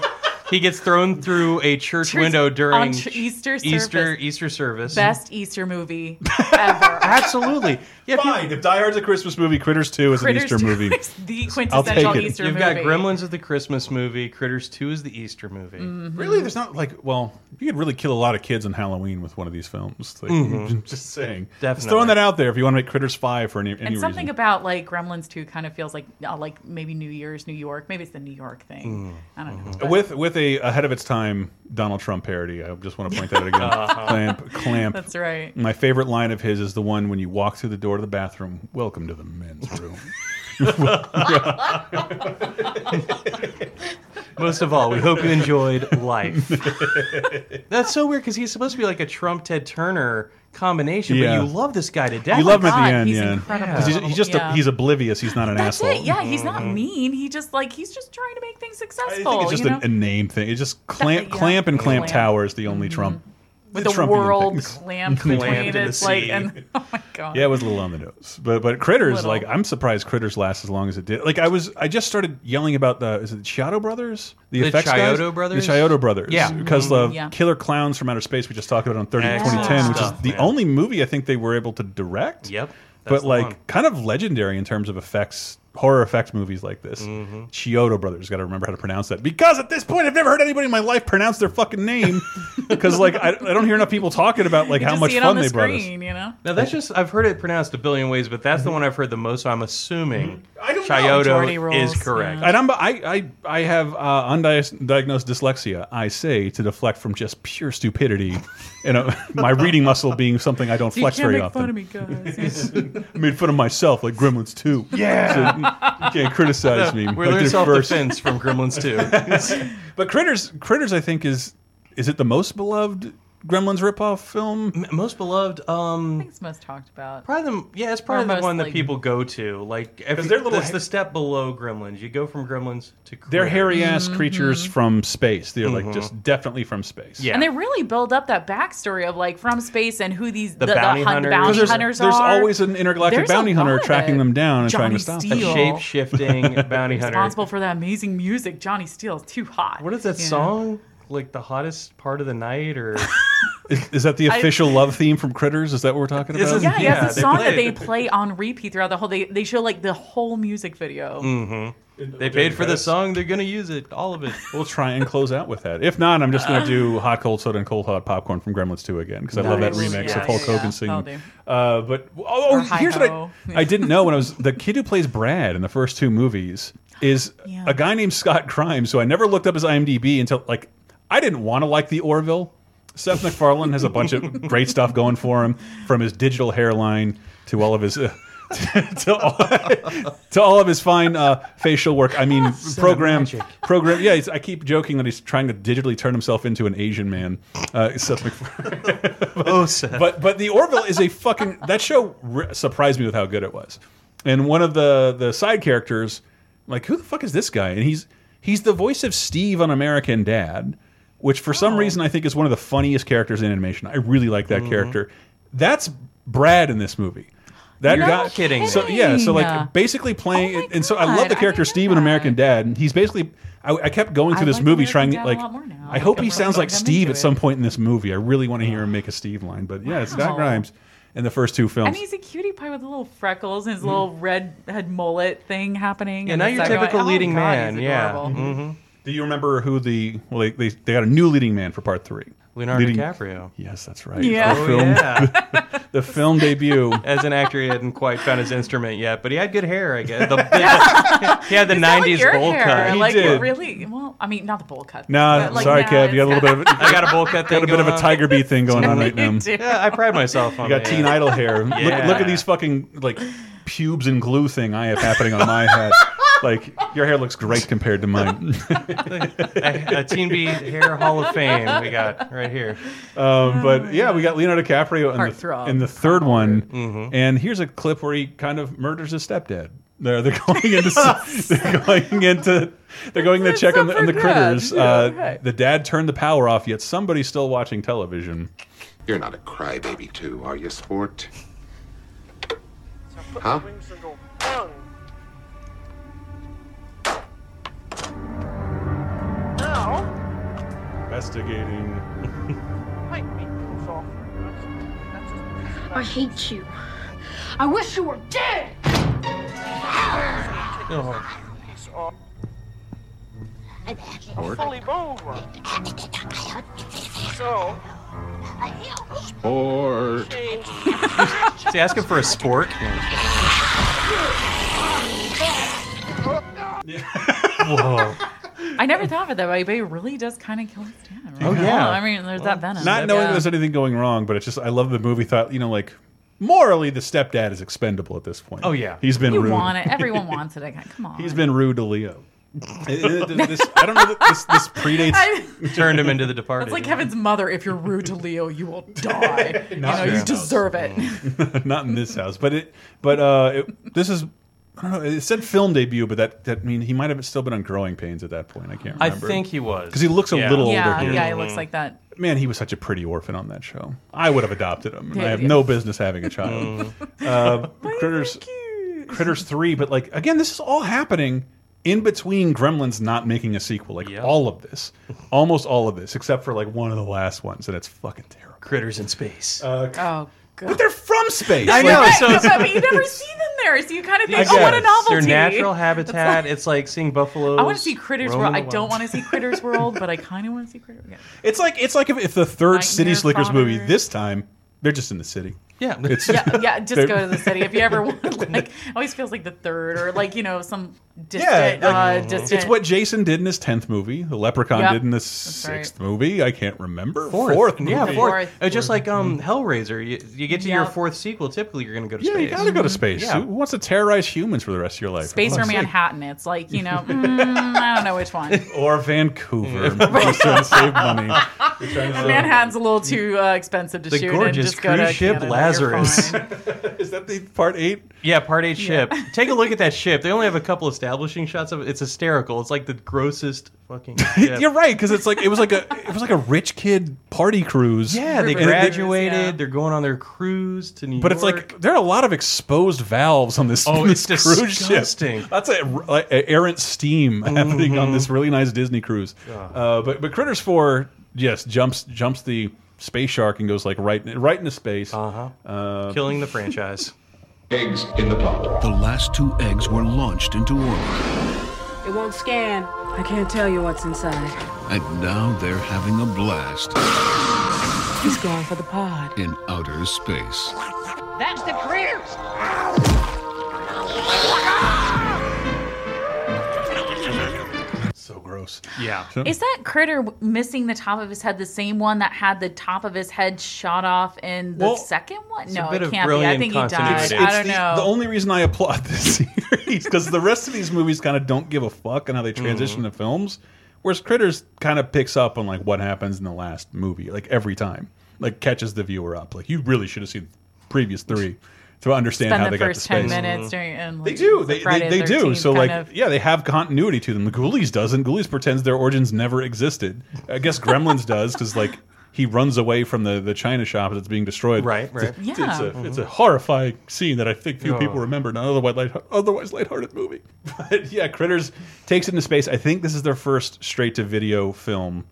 he gets thrown through a church Church- window during on ch- Easter Easter. Easter service. best Easter movie ever. Absolutely. Yeah. if you- Fine. If Die Hard's a Christmas movie, Critters Two is Critters an Easter 2 movie. is the I'll take quintessential it. Easter You've movie. got Gremlins is the Christmas movie. Critters Two is the Easter movie. Mm-hmm. Really, there's not like well, you could really kill a lot of kids on Halloween with one of these films. Like, Just saying, Just Definitely. throwing that out there. If you want to make Critters Five for any, any and something reason. about like Gremlins 2 kind of feels like uh, like maybe New Year's, New York. Maybe it's the New York thing. I don't know. But- with with a ahead of its time Donald Trump parody. I just want to point that out again. Clamp, clamp. That's right. My favorite line of his is the one when you walk through the door to the bathroom. Welcome to the men's room. Most of all, we hope you enjoyed life. That's so weird because he's supposed to be like a Trump Ted Turner combination, Yeah. but you love this guy to death. you love him at oh God, the end, he's yeah. incredible. 'Cause He's, he's just Yeah. a, he's oblivious. He's not an That's asshole. it. Yeah, he's not mm-hmm. mean. He just like he's just trying to make things I successful. think it's just you a, know? a name thing. It's just clamp, yeah. clamp, and clamp, Clamp. tower is the only mm-hmm. Trump. With the the world things. clamped Clamped between in it's like and oh my god. Yeah, it was a little on the nose, but but Critters, Little. like I'm surprised Critters lasts as long as it did. Like I was, I just started yelling about the is it the Chiodo brothers, The effects guys? Brothers? the Chiodo brothers, Yeah. because the Yeah. Killer Clowns from Outer Space we just talked about on 30 Excellent 2010, which is the man. only movie I think they were able to direct. Yep. but like one. kind of legendary in terms of effects, horror effects movies like this. Mm-hmm. Chiodo brothers, got to remember how to pronounce that because at this point I've never heard anybody in my life pronounce their fucking name because like I, I don't hear enough people talking about like You how much see it fun on the they brought us. you know. Now that's just I've heard it pronounced a billion ways, but that's the one I've heard the most. So I'm assuming I don't Chiodo rules, is correct. yeah. And I'm, I, I, I have uh, undiagnosed dyslexia. I say to deflect from just pure stupidity, and uh, my reading muscle being something I don't You flex can't very make often. fun of me, guys. I made fun of myself like Gremlins too. Yeah, you can't criticize me. We're like self-defense from Gremlins 2. But Critters, Critters, I think is is it the most beloved Gremlins ripoff film? Most beloved, I um, think it's most talked about. probably the yeah, it's probably Or the most, one that like- people go to. Like, if 'Cause they're little that's ha- the step below Gremlins. You go from Gremlins to They're Critters. hairy ass Mm-hmm. creatures from space. They're like just definitely from space. Yeah. And they really build up that backstory of like from space and who these The the, the, bounty hunters. bounty there's, hunters there's are. always an intergalactic There's a bounty hunter lot of tracking it. them down and Johnny trying to stop a them. Steele. shape shifting bounty hunter. responsible for that amazing music. Johnny Steele is too hot. What is that you know? song? Like the hottest part of the night, or Is, is that the I- official love theme from Critters? Is that what we're talking about? yeah, yeah, it's a song play that they play on repeat throughout the whole. They they show like the whole music video. Mm-hmm. They paid for the song. They're gonna use it, all of it. We'll try and close out with that. If not, I'm just going to do hot cold soda and cold hot popcorn from Gremlins 2 again because I love that remix Yes. of Hulk Yeah, Hogan yeah, singing. Uh, but oh, Or oh, here's what I, I didn't know when I was the kid who plays Brad in the first two movies is Yeah. a guy named Scott Grimes. So I never looked up his IMDb until like I didn't want to like the Orville. Seth MacFarlane has a bunch of great stuff going for him, from his digital hairline to all of his. Uh, to, all, to all of his fine uh, facial work. I mean, program, program. Yeah, I keep joking that he's trying to digitally turn himself into an Asian man. Uh, Seth MacFarlane. Oh, Seth. But but the Orville is a fucking that show surprised me with how good it was. And one of the the side characters, like who the fuck is this guy? And he's he's the voice of Steve on American Dad, which for some reason I think is one of the funniest characters in animation. I really like that character. That's Brad in this movie. That You're guy, not kidding. So yeah, so like basically playing, and so I love the character Steve in. American Dad. And he's basically, I, I kept going through I this like movie American trying to Dad a like, lot more now. I hope he sounds like Steve at some point in this movie. I really want to hear him make a Steve line, but yeah, it's Scott Grimes in the first two films. And he's a cutie pie with little freckles and his little red head mullet thing happening. Yeah, and not the your typical one- oh, leading God, man. he's Yeah. Mm-hmm. Do you remember who the well? They, they they got a new leading man for part three. Leonardo Leading- DiCaprio. Yes, that's right. Yeah. The Oh, film, yeah. the film debut. As an actor, he hadn't quite found his instrument yet, but he had good hair. I guess the, the- he had the Is that like '90s your bowl hair? cut. He like did. really? Well, I mean, not the bowl cut. Nah, like, sorry, now Kev. You got a little bit of I got a bowl cut thing. got a bit of a tiger beat thing going on right now. Yeah, I pride myself on it. You got that. teen idol hair. Look, look at these fucking like pubes and glue thing I have happening on my head. Like your hair looks great compared to mine. a, a Teen Beat Hair Hall of Fame we got right here. Um, but yeah, we got Leonardo DiCaprio in the, in the third one, Mhm. and here's a clip where he kind of murders his stepdad. They're they're going into they're going into they're going to check on the, on the critters. good. Yeah, Uh, okay. The dad turned the power off, yet somebody's still watching television. You're not a crybaby, too, are you, sport? Huh? Investigating. fight me, so I hate you. I wish you were dead. Oh. Sport? Fully boned one. So, Sport. change. Is he asking for a sport? Whoa. I never thought of it that way, but he really does kind of kill his dad. Right? Oh, yeah. I mean, there's that venom. Not knowing yeah. there's anything going wrong, but it's just I love the movie. Thought you know like morally the stepdad is expendable at this point. Oh, yeah. he's been You rude. want it. Everyone wants it. again. Come on. He's been rude to Leo. It- it- this, I don't know that this, this predates. I- Turned him into the departed. It's like Kevin's mother. If you're rude to Leo, you will die. you know, you this deserve it. not in this house, but it. But uh, it, this is. I don't know. It said film debut, but that that I mean he might have still been on Growing Pains at that point. I can't. Remember. I think he was because he looks a Yeah. little yeah, older here. yeah, he looks like that. Man, he was such a pretty orphan on that show. I would have adopted him. and I have no business having a child. uh, Critters, Critters three, but like again, this is all happening in between Gremlins not making a sequel. Like all of this, almost all of this, except for like one of the last ones, and it's fucking terrible. Critters in space. Uh, Oh, God. but they're from space. I Like, know. Right, So but, it's- but you never see them there, so you kind of think, oh, what a guess. novelty. Their natural habitat. It's like seeing buffaloes. I want to see Critters World. I don't want to see Critters World, but I kind of want to see Critters. Yeah. It's like it's like if, if the third Nightmare City Slickers movie this time they're just in the city. Yeah. It's, yeah, yeah. Just go to the city if you ever want. Like, always feels like the third or like you know some Yeah, like, uh, distant. it's what Jason did in his tenth movie. The Leprechaun Yep, did in the right. sixth movie. I can't remember. Fourth, movie. yeah, fourth. Fourth. Uh, just like um, Hellraiser, you, you get to your fourth sequel. Typically, you're going to go to Yeah, space. you gotta go to space. Yeah. Who wants to terrorize humans for the rest of your life? Space or. Manhattan. It's like you know, mm, I don't know which one. or Vancouver? Just trying to save money. To Manhattan's a little too uh, expensive to The shoot. gorgeous and just go cruise to ship Canada. Lazarus. Is that the part eight? Yeah, part eight ship. Take a look at that ship. They only have a couple establishing shots of it. It's hysterical. It's like the grossest fucking. You're right because it's like it was like a it was like a rich kid party cruise. Yeah, they River graduated. yeah. They're going on their cruise to New York. But it's like there are a lot of exposed valves on this, Oh, this it's cruise disgusting. ship. That's a, like, a errant steam happening on this really nice Disney cruise. Uh, but but Critters Four, yes, jumps jumps the space shark and goes like right right into space. Uh-huh. Uh, Killing the franchise. Eggs in the pot. The last two eggs were launched into orbit, It won't scan. I can't tell you what's inside. and now they're having a blast He's going for the pod. in outer space. That's the critters. Gross. Yeah. Is that critter missing the top of his head the same one that had the top of his head shot off in the Well, second one? No, it can't be. I think he died. continuity. I It's don't the, know. The only reason I applaud this series because the rest of these movies kind of don't give a fuck on how they transition Mm-hmm. to films, whereas Critters kind of picks up on like what happens in the last movie, like every time, like catches the viewer up. Like you really should have seen the previous three to understand Spend how the they first got to ten space. minutes mm-hmm. during. And, They like, do. the They, they, they the do. So, like, of- yeah, they have continuity to them. The Ghoulies doesn't. Ghoulies pretends their origins never existed. I guess Gremlins does because, like, he runs away from the, the China shop that's being destroyed. Right, right. It's, it's, Yeah. a, it's a mm-hmm. horrifying scene that I think few Oh. people remember. Not otherwise, light, otherwise lighthearted movie. But yeah, Critters takes it into space. I think this is their first straight to video film.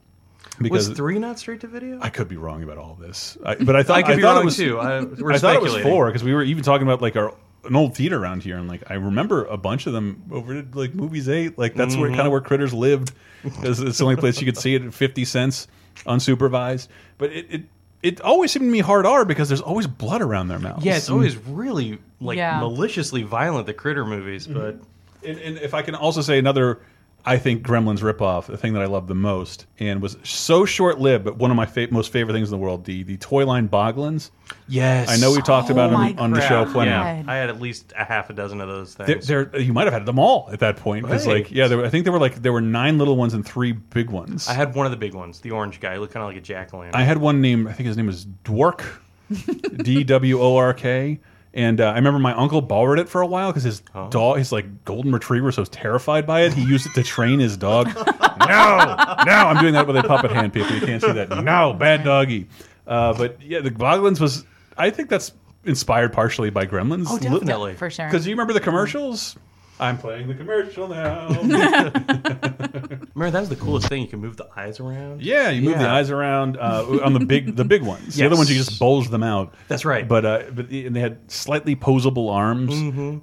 Because Was three not straight to video? I could be wrong about all this, I, but I thought I could be thought wrong it was too. I- we're I thought it was four because we were even talking about like our an old theater around here, and like I remember a bunch of them over at like movies eight. Like that's where Mhm. kind of where critters lived. Because it's the only place you could see it at fifty cents unsupervised. But it it, it always seemed to me hard R because there's always blood around their mouths. Yeah, it's always really like Yeah. maliciously violent. The critter movies, but And, and if I can also say another, I think Gremlins ripoff, the thing that I love the most, and was so short lived, but one of my fa most favorite things in the world, the the toy line Boglins. yes, I know we talked about Oh my them on the show crap. plenty. Yeah, I had at least a half a dozen of those things. They're, they're, you might have had them all at that point because, Right. like, yeah, there, were- I think there were like there were nine little ones and three big ones. I had one of the big ones, the orange guy. He looked kind of like a jack o' lantern. I had one named I think his name was Dwork, D W O R K, and uh, I remember my uncle borrowed it for a while because his Oh. dog, his like golden retriever, was so terrified by it, he used it to train his dog. no, no, I'm doing that with a puppet hand, people. You can't see that. No, bad doggy. Uh, but yeah, the Boglins was. I think that's inspired partially by Gremlins. Oh, definitely. for sure. Because you remember the commercials. I'm playing the commercial now. Remember, that was the coolest thing. You can move the eyes around. Yeah, you move the Yeah. eyes around uh, on the big the big ones. The other ones you just bulge them out. That's right. But uh, but and they had slightly posable arms. Mm-hmm.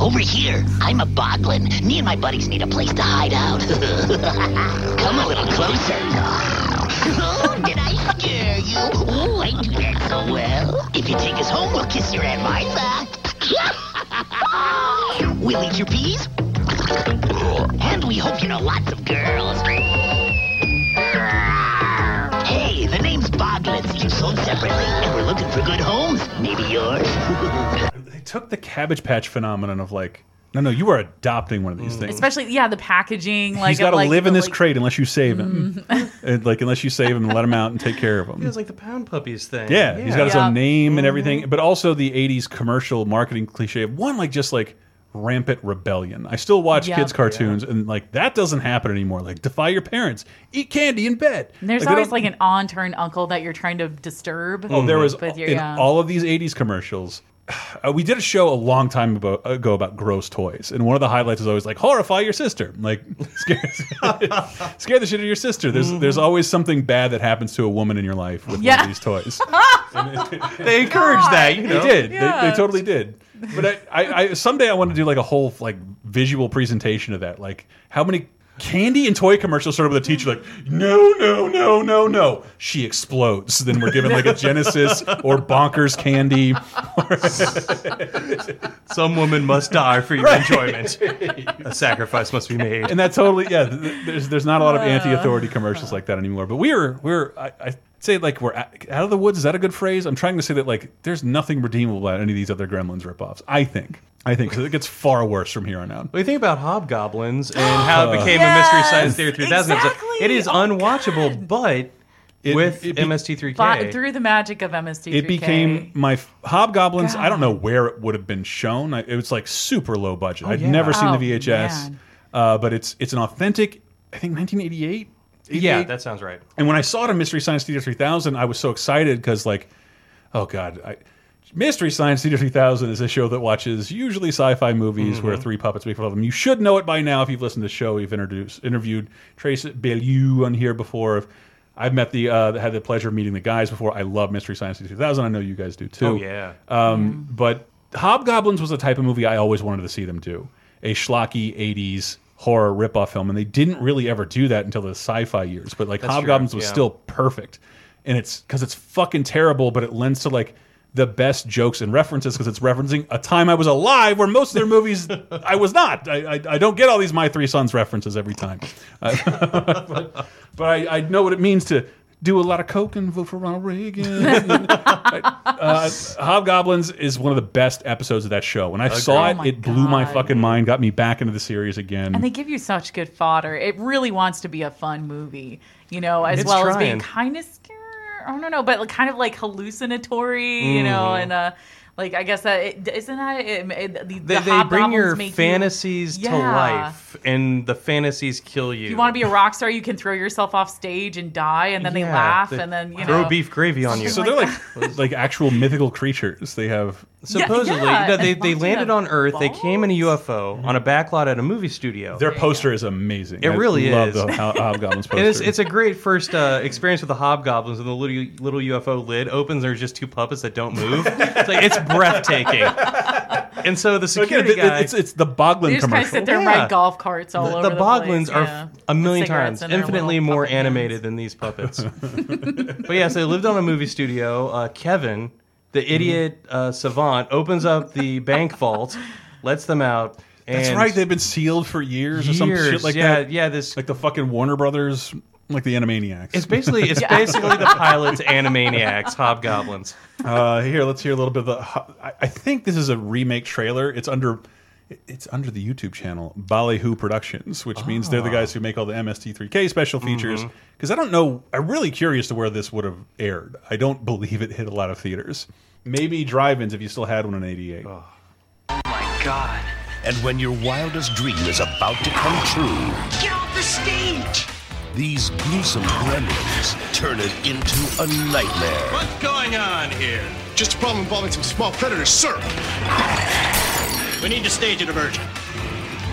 Over here, I'm a boglin. Me and my buddies need a place to hide out. Come a little closer. Oh, did I scare you? Oh, I do that so well. If you take us home, we'll kiss your Aunt Martha. we'll eat your peas. And we hope you know lots of girls. Hey, the name's Boglins. Each sold separately, and we're looking for good homes. Maybe yours. They took the Cabbage Patch phenomenon of like, no, no, you are adopting one of these mm. things. Especially, yeah, the packaging. Like, He's got to like, live in this like- crate unless you save him. Mm. And, like unless you save him and let him out and take care of him. It's like the pound puppies thing. Yeah, he's got his Yeah. own name and Mm-hmm. everything, but also the '80s commercial marketing cliche of one like just like rampant rebellion. I still watch Yep. kids cartoons, and like that doesn't happen anymore. Like defy your parents, eat candy in bed. And There's Like, always like an on turn uncle that you're trying to disturb. Oh, there mm. was with your, in yeah. all of these '80s commercials. Uh, we did a show a long time ago, ago about gross toys, and one of the highlights is always like horrify your sister, like scare, scare the shit out of your sister. There's there's always something bad that happens to a woman in your life with one of these toys. They encouraged that. You know? They did. They, they totally did. But I, I, I someday I want to do like a whole like visual presentation of that. Like how many candy and toy commercials started with a teacher like, no, no, no, no, no. She explodes. Then we're given like a Genesis or bonkers candy. Some woman must die for your enjoyment. A sacrifice must be made. and that totally yeah. th- th- There's there's not a lot of anti-authority commercials like that anymore. But we're we're I, I say like we're out of the woods. Is that a good phrase? I'm trying to say that like there's nothing redeemable about any of these other Gremlins ripoffs. I think. I think 'cause it gets far worse from here on out. What do you think about Hobgoblins and how it became a Mystery Science Theater 3000 episode? exactly. It is unwatchable, but It- with it be- MST3K. But through the magic of MST3K. It became my f- Hobgoblins. I don't know where it would have been shown. I, it was like super low budget. I'd yeah. never seen Oh, the VHS, uh, but it's it's an authentic. I think 1988. Yeah, 88? that sounds right. And when I saw it on Mystery Science Theater 3000, I was so excited because, like, oh god, I, Mystery Science Theater 3000 is a show that watches usually sci-fi movies Mm-hmm. where three puppets make fun of them. You should know it by now if you've listened to the show. We've introduced interviewed Trace Beaulieu on here before. I've met the uh, had the pleasure of meeting the guys before. I love Mystery Science Theater 3000. I know you guys do too. Oh, yeah. Um, But Hobgoblins was the type of movie I always wanted to see them do a schlocky 80s horror ripoff film, and they didn't really ever do that until the sci-fi years. But like That's true, Hobgoblins was yeah. still perfect, and it's because it's fucking terrible, but it lends to like the best jokes and references because it's referencing a time I was alive where most of their movies I was not. I, I, I don't get all these My Three Sons references every time, uh, but, but I, I know what it means to do a lot of coke and vote for Ronald Reagan. uh, Hobgoblins is one of the best episodes of that show. When I saw Oh it, my it blew my fucking mind, got me back into the series again. And they give you such good fodder. It really wants to be a fun movie, you know, as It's well as being kind of scary. I don't know, but kind of like hallucinatory, you know, Mhm. and uh, like I guess that it, isn't that it, it, the, They, the they bring your hobgoblins make you- fantasies to Yeah. life, and the fantasies kill you. If you want to be a rock star, you can throw yourself off stage and die, and then they laugh, they and then you throw know beef gravy on you. so they're like like actual mythical creatures. They have Supposedly, yeah, no, they, they landed on Earth. They came in a UFO on a backlot at a movie studio. their poster is amazing. It I really love is. the Hobgoblins poster. It's, it's a great first uh, experience with the hobgoblins, and the little little UFO lid opens. There's just two puppets that don't move. it's like it's breathtaking. And so the So again, security it- it- guy, it's it's the they Boglin just kind of commercial. sit there and Yeah. ride golf carts all the, over the the Boglins place, are yeah. f- a million cigarettes times in their infinitely little more puppet animated than these puppets. but yes, they lived on a movie studio. Uh, Kevin, the Mm-hmm. idiot uh, savant, opens up the bank vault, lets them out. That's right. They've been sealed for years, or some shit Years, like yeah, that. Yeah, this like the fucking Warner Brothers, like the Animaniacs. It's basically it's basically the pilots, to Animaniacs, Hobgoblins. Uh, here, let's hear a little bit of the. I, I think this is a remake trailer. It's under. It's under the YouTube channel Ballyhoo Productions, which means they're the guys who make all the MST3K special features. Because I don't know, I'm really curious to where this would have aired. I don't believe it hit a lot of theaters. Maybe drive-ins if you still had one in '88. Oh. My God. And when your wildest dream is about to come true, Get off the stage! These gruesome gremlins turn it into a nightmare. What's going on here? Just a problem involving some small predators, sir. We need to stage a diversion.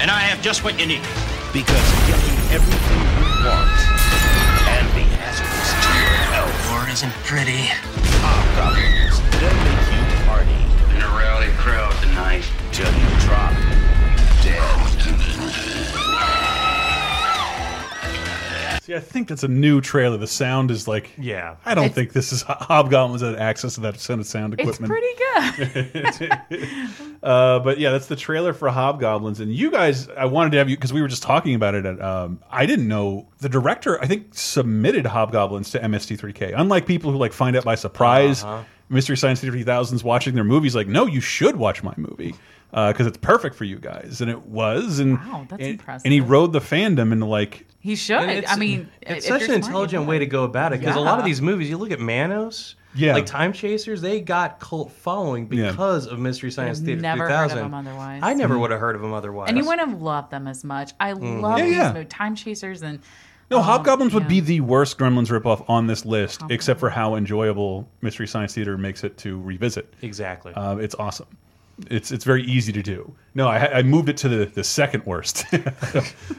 And I have just what you need. Because getting everything you want can be hazardous to your health. War isn't pretty. Ah, Hobgoblins, they'll make you party. In a rowdy crowd tonight. Till you drop dead. Oh, See, I think that's a new trailer. The sound is like, yeah. I don't It's- think this is Hobgoblins had access to that kind of sound It's equipment. pretty good. Uh, but yeah, that's the trailer for Hobgoblins. And you guys, I wanted to have you because we were just talking about it. At, um, I didn't know the director. I think submitted Hobgoblins to MST3K. Unlike people who like find out by surprise. Uh-huh. Mystery Science Theater 3000's watching their movies. Like, no, you should watch my movie because it's perfect for you guys, and it was. And Wow, that's and, impressive. And he rode the fandom into like. He should. It's- I mean, it's such an smart, intelligent you way to go about it because a lot of these movies, you look at Manos, Yeah. like Time Chasers, they got cult following Yeah. because of Mystery Science have Theater never heard of 3000. them otherwise. I never would have heard of them otherwise. And you wouldn't have loved them as much. I love Yeah, these yeah. mo- time chasers and No, um, Hobgoblins would be the worst Gremlins ripoff on this list, except for how enjoyable Mystery Science Theater makes it to revisit. Exactly. Uh, it's awesome. It's it's very easy to do. No, I, I moved it to the, the second worst.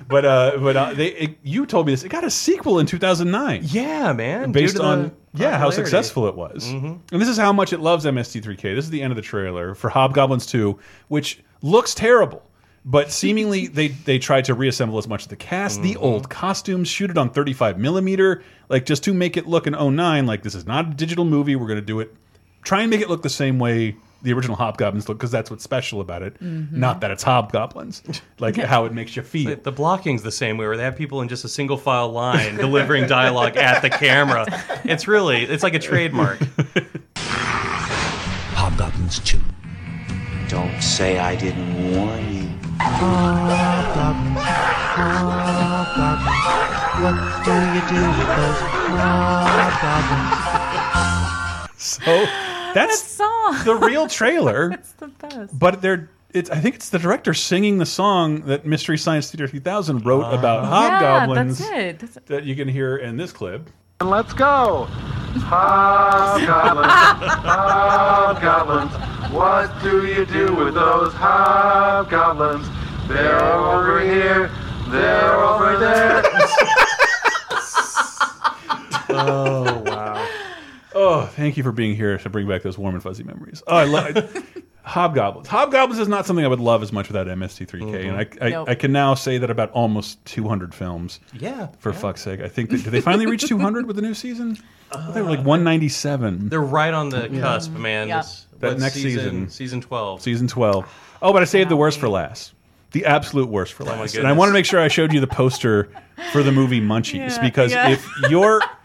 but uh, but uh, they it, you told me this. It got a sequel in 2009. Yeah, man. Based on yeah how successful it was. Mhm. And this is how much it loves MST3K. This is the end of the trailer for Hobgoblins 2, which looks terrible. But seemingly they they tried to reassemble as much of the cast, the Mm-hmm. old costumes, shoot it on 35 millimeter, like just to make it look in 09, like this is not a digital movie. We're gonna do it. Try and make it look the same way the original Hobgoblins look, because that's what's special about it. Mhm. Not that it's Hobgoblins, like how it makes you feel. The, the blocking's the same way, where they have people in just a single file line delivering dialogue at the camera. It's really, it's like a trademark. Hobgoblins 2. Don't say I didn't warn you. Hobgoblins, hobgoblins, what do you do with those hobgoblins? So that's song. the real trailer. It's the best. But they're it's I think it's the director singing the song that Mystery Science Theater 3000 wrote about ah. hobgoblins Yeah, that's it. That's it. that you can hear in this clip. And let's go. Hobgoblins, hobgoblins, what do you do with those hobgoblins? They're over here, they're over there. Oh wow. Oh, thank you for being here to bring back those warm and fuzzy memories. Oh, I love Hobgoblins. Hobgoblins is not something I would love as much without MST3K, and mm-hmm. I, I, Nope. I can now say that about almost 200 films. Yeah, For fuck's sake, I think that, did they finally reach 200 with the new season? I thought they were like uh, 197. They're right on the cusp, mm-hmm. man. Yeah. This- That next season, season. season twelve. Season 12. Oh, but I saved the worst for last. The absolute worst for last. Oh my last. and I want to make sure I showed you the poster for the movie Munchies Yeah, because yeah. if you're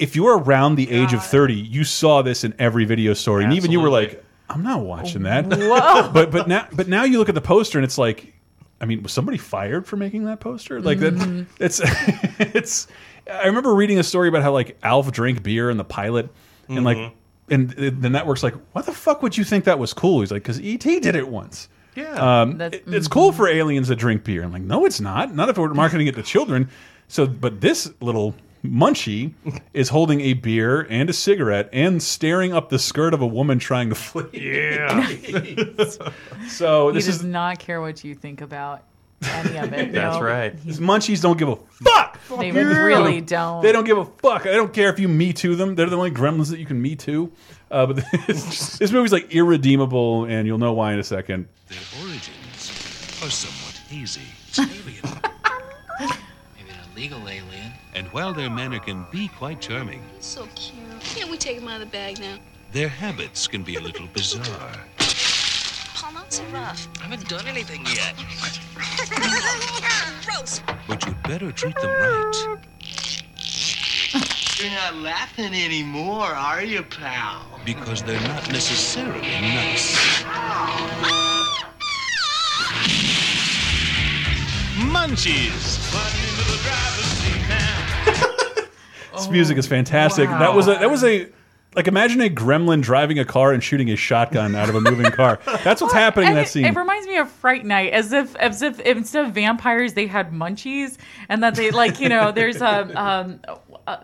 if you were around the age of 30, you saw this in every video story and even you were like, I'm not watching that. Whoa. But but now but now you look at the poster and it's like I mean, was somebody fired for making that poster? Like Mm-hmm. that it's it's I remember reading a story about how like Alf drank beer in the pilot and like Mm-hmm. and the the network's like, "What the fuck would you think that was cool?" He's like, "Cuz ET did it once." Yeah. Um, That's- it- it's cool for aliens to drink beer. I'm like, no, it's not. Not if we're marketing it to children. So, but this little munchie is holding a beer and a cigarette and staring up the skirt of a woman trying to flee. Yeah. so He this does is not care what you think about any of it. That's no. right. these munchies don't give a fuck. They Fuck you. really don't. They don't give a fuck. I don't care if you me too them. They're the only gremlins that you can me too. Uh, but this, this movie's like irredeemable, and you'll know why in a second. Their origins are somewhat hazy. Alien. Maybe illegal alien. And while their manner can be quite charming, So cute. Can't we take him out of the bag now? their habits can be a little bizarre. Paul, not so rough. I haven't done anything yet. Gross. But you'd better treat them right. You're not laughing anymore, are you, pal? because they're not necessarily nice. Munchies! This music is fantastic. That was a that was a like imagine a gremlin driving a car and shooting a shotgun out of a moving car. That's what's happening in that it, scene. it reminds me of Fright Night, as if as if instead of vampires they had munchies, and that they like you know there's a um. Uh,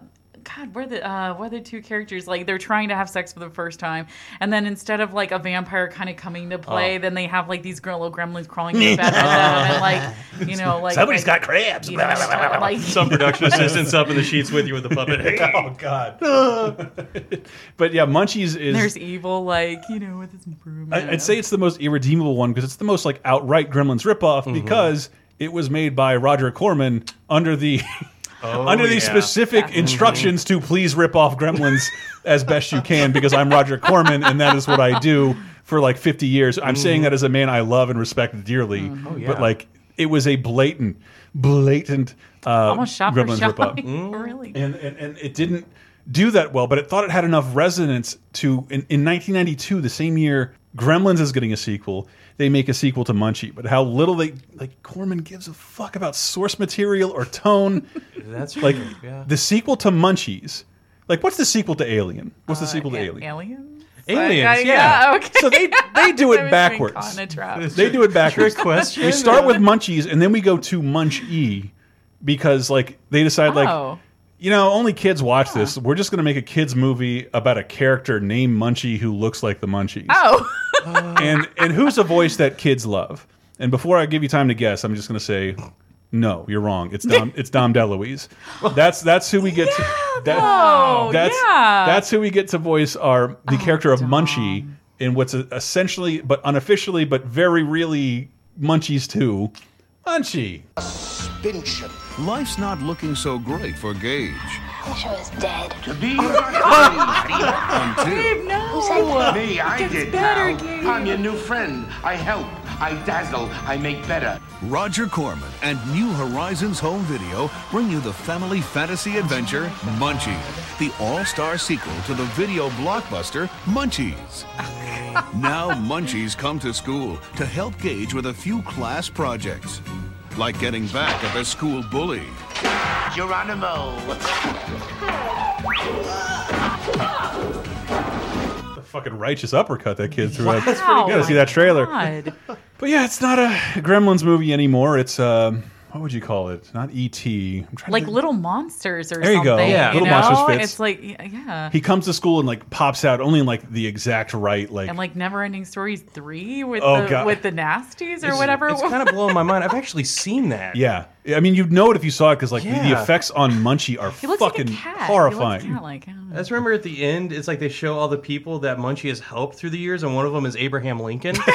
God, where the uh, where the two characters like they're trying to have sex for the first time, and then instead of like a vampire kind of coming to play, Oh. then they have like these little gremlins crawling in the bed with them, and like you know like Somebody's like, got crabs. you know, like Some production assistants up in the sheets with you with the puppet. Hey. oh God. but yeah, Munchies is. there's evil like you know with his broom. I, I'd say it's the most irredeemable one because it's the most like outright Gremlins ripoff Mm-hmm. because it was made by Roger Corman under the Oh, under the yeah. specific mm-hmm. instructions to please rip off Gremlins as best you can because I'm Roger Corman and that is what I do for like 50 years. I'm saying mm-hmm. that as a man I love and respect dearly, mm-hmm. Oh, yeah. but like it was a blatant, blatant uh, almost shot for Gremlins shot. ripoff really. and, and and it didn't do that well, but it thought it had enough resonance to in, in 1992, the same year Gremlins is getting a sequel. They make a sequel to Munchie, but how little they like Corman gives a fuck about source material or tone. That's like true, yeah. the sequel to Munchies. Like what's the sequel to Alien? What's the Uh, sequel to a- Alien? Aliens. Aliens, Like, I- yeah. Okay. So they they do it backwards. caught in a trap. They do it backwards. Trick question? We start with Munchies and then we go to Munch E because like they decide like Oh. you know only kids watch this. We're just going to make a kids movie about a character named Munchie who looks like the Munchies. Oh. and and who's a voice that kids love? And before I give you time to guess, I'm just going to say no, you're wrong. It's Dom it's Dom DeLuise. That's that's who we get to that, Oh, that's yeah. that's who we get to voice our the oh, character of Munchie in what's essentially but unofficially but very really Munchies too. Munchie. Life's not looking so great for Gage. I'm sure it's dead. To be Until Who said that? Me, I Gets did, better, pal. Gage. I'm your new friend. I help. I dazzle. I make better. Roger Corman and New Horizons Home Video bring you the family fantasy adventure Munchie, the all-star sequel to the video blockbuster Munchies. now Munchies come to school to help Gage with a few class projects, like getting back at the school bully. Geronimo. The fucking righteous uppercut that kid threw out. Wow. You gotta see that trailer. God. But yeah, it's not a Gremlins movie anymore. It's uh, what would you call it? Not E.T. I'm to like little monsters or There you something. go. Yeah. you Little know? Monsters fits. It's like yeah, yeah. He comes to school and like pops out only in like the exact right like. and like Neverending Stories three with Oh, the God. with the nasties or It's- whatever. It's kind of blowing my mind. I've actually seen that. yeah, I mean you'd know it if you saw it because like the, the effects on Munchie are He looks like a fucking cat. He looks horrifying. like, I just remember at the end, it's like they show all the people that Munchie has helped through the years, and one of them is Abraham Lincoln.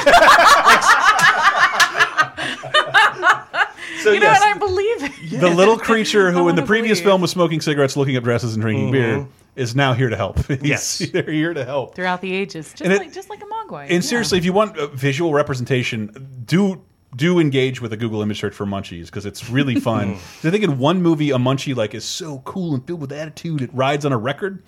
So, you know yes, what? I believe it. the little creature who in the previous believe. film was smoking cigarettes, looking up dresses, and drinking beer Mhm. is now here to help. Yes. they're here to help. throughout the ages, just And it- like just like a Mogwai. And seriously, if you want uh, visual representation, do do engage with a Google image search for munchies because it's really fun. 'Cause I think in one movie, a munchie like is so cool and filled with attitude, it rides on a record,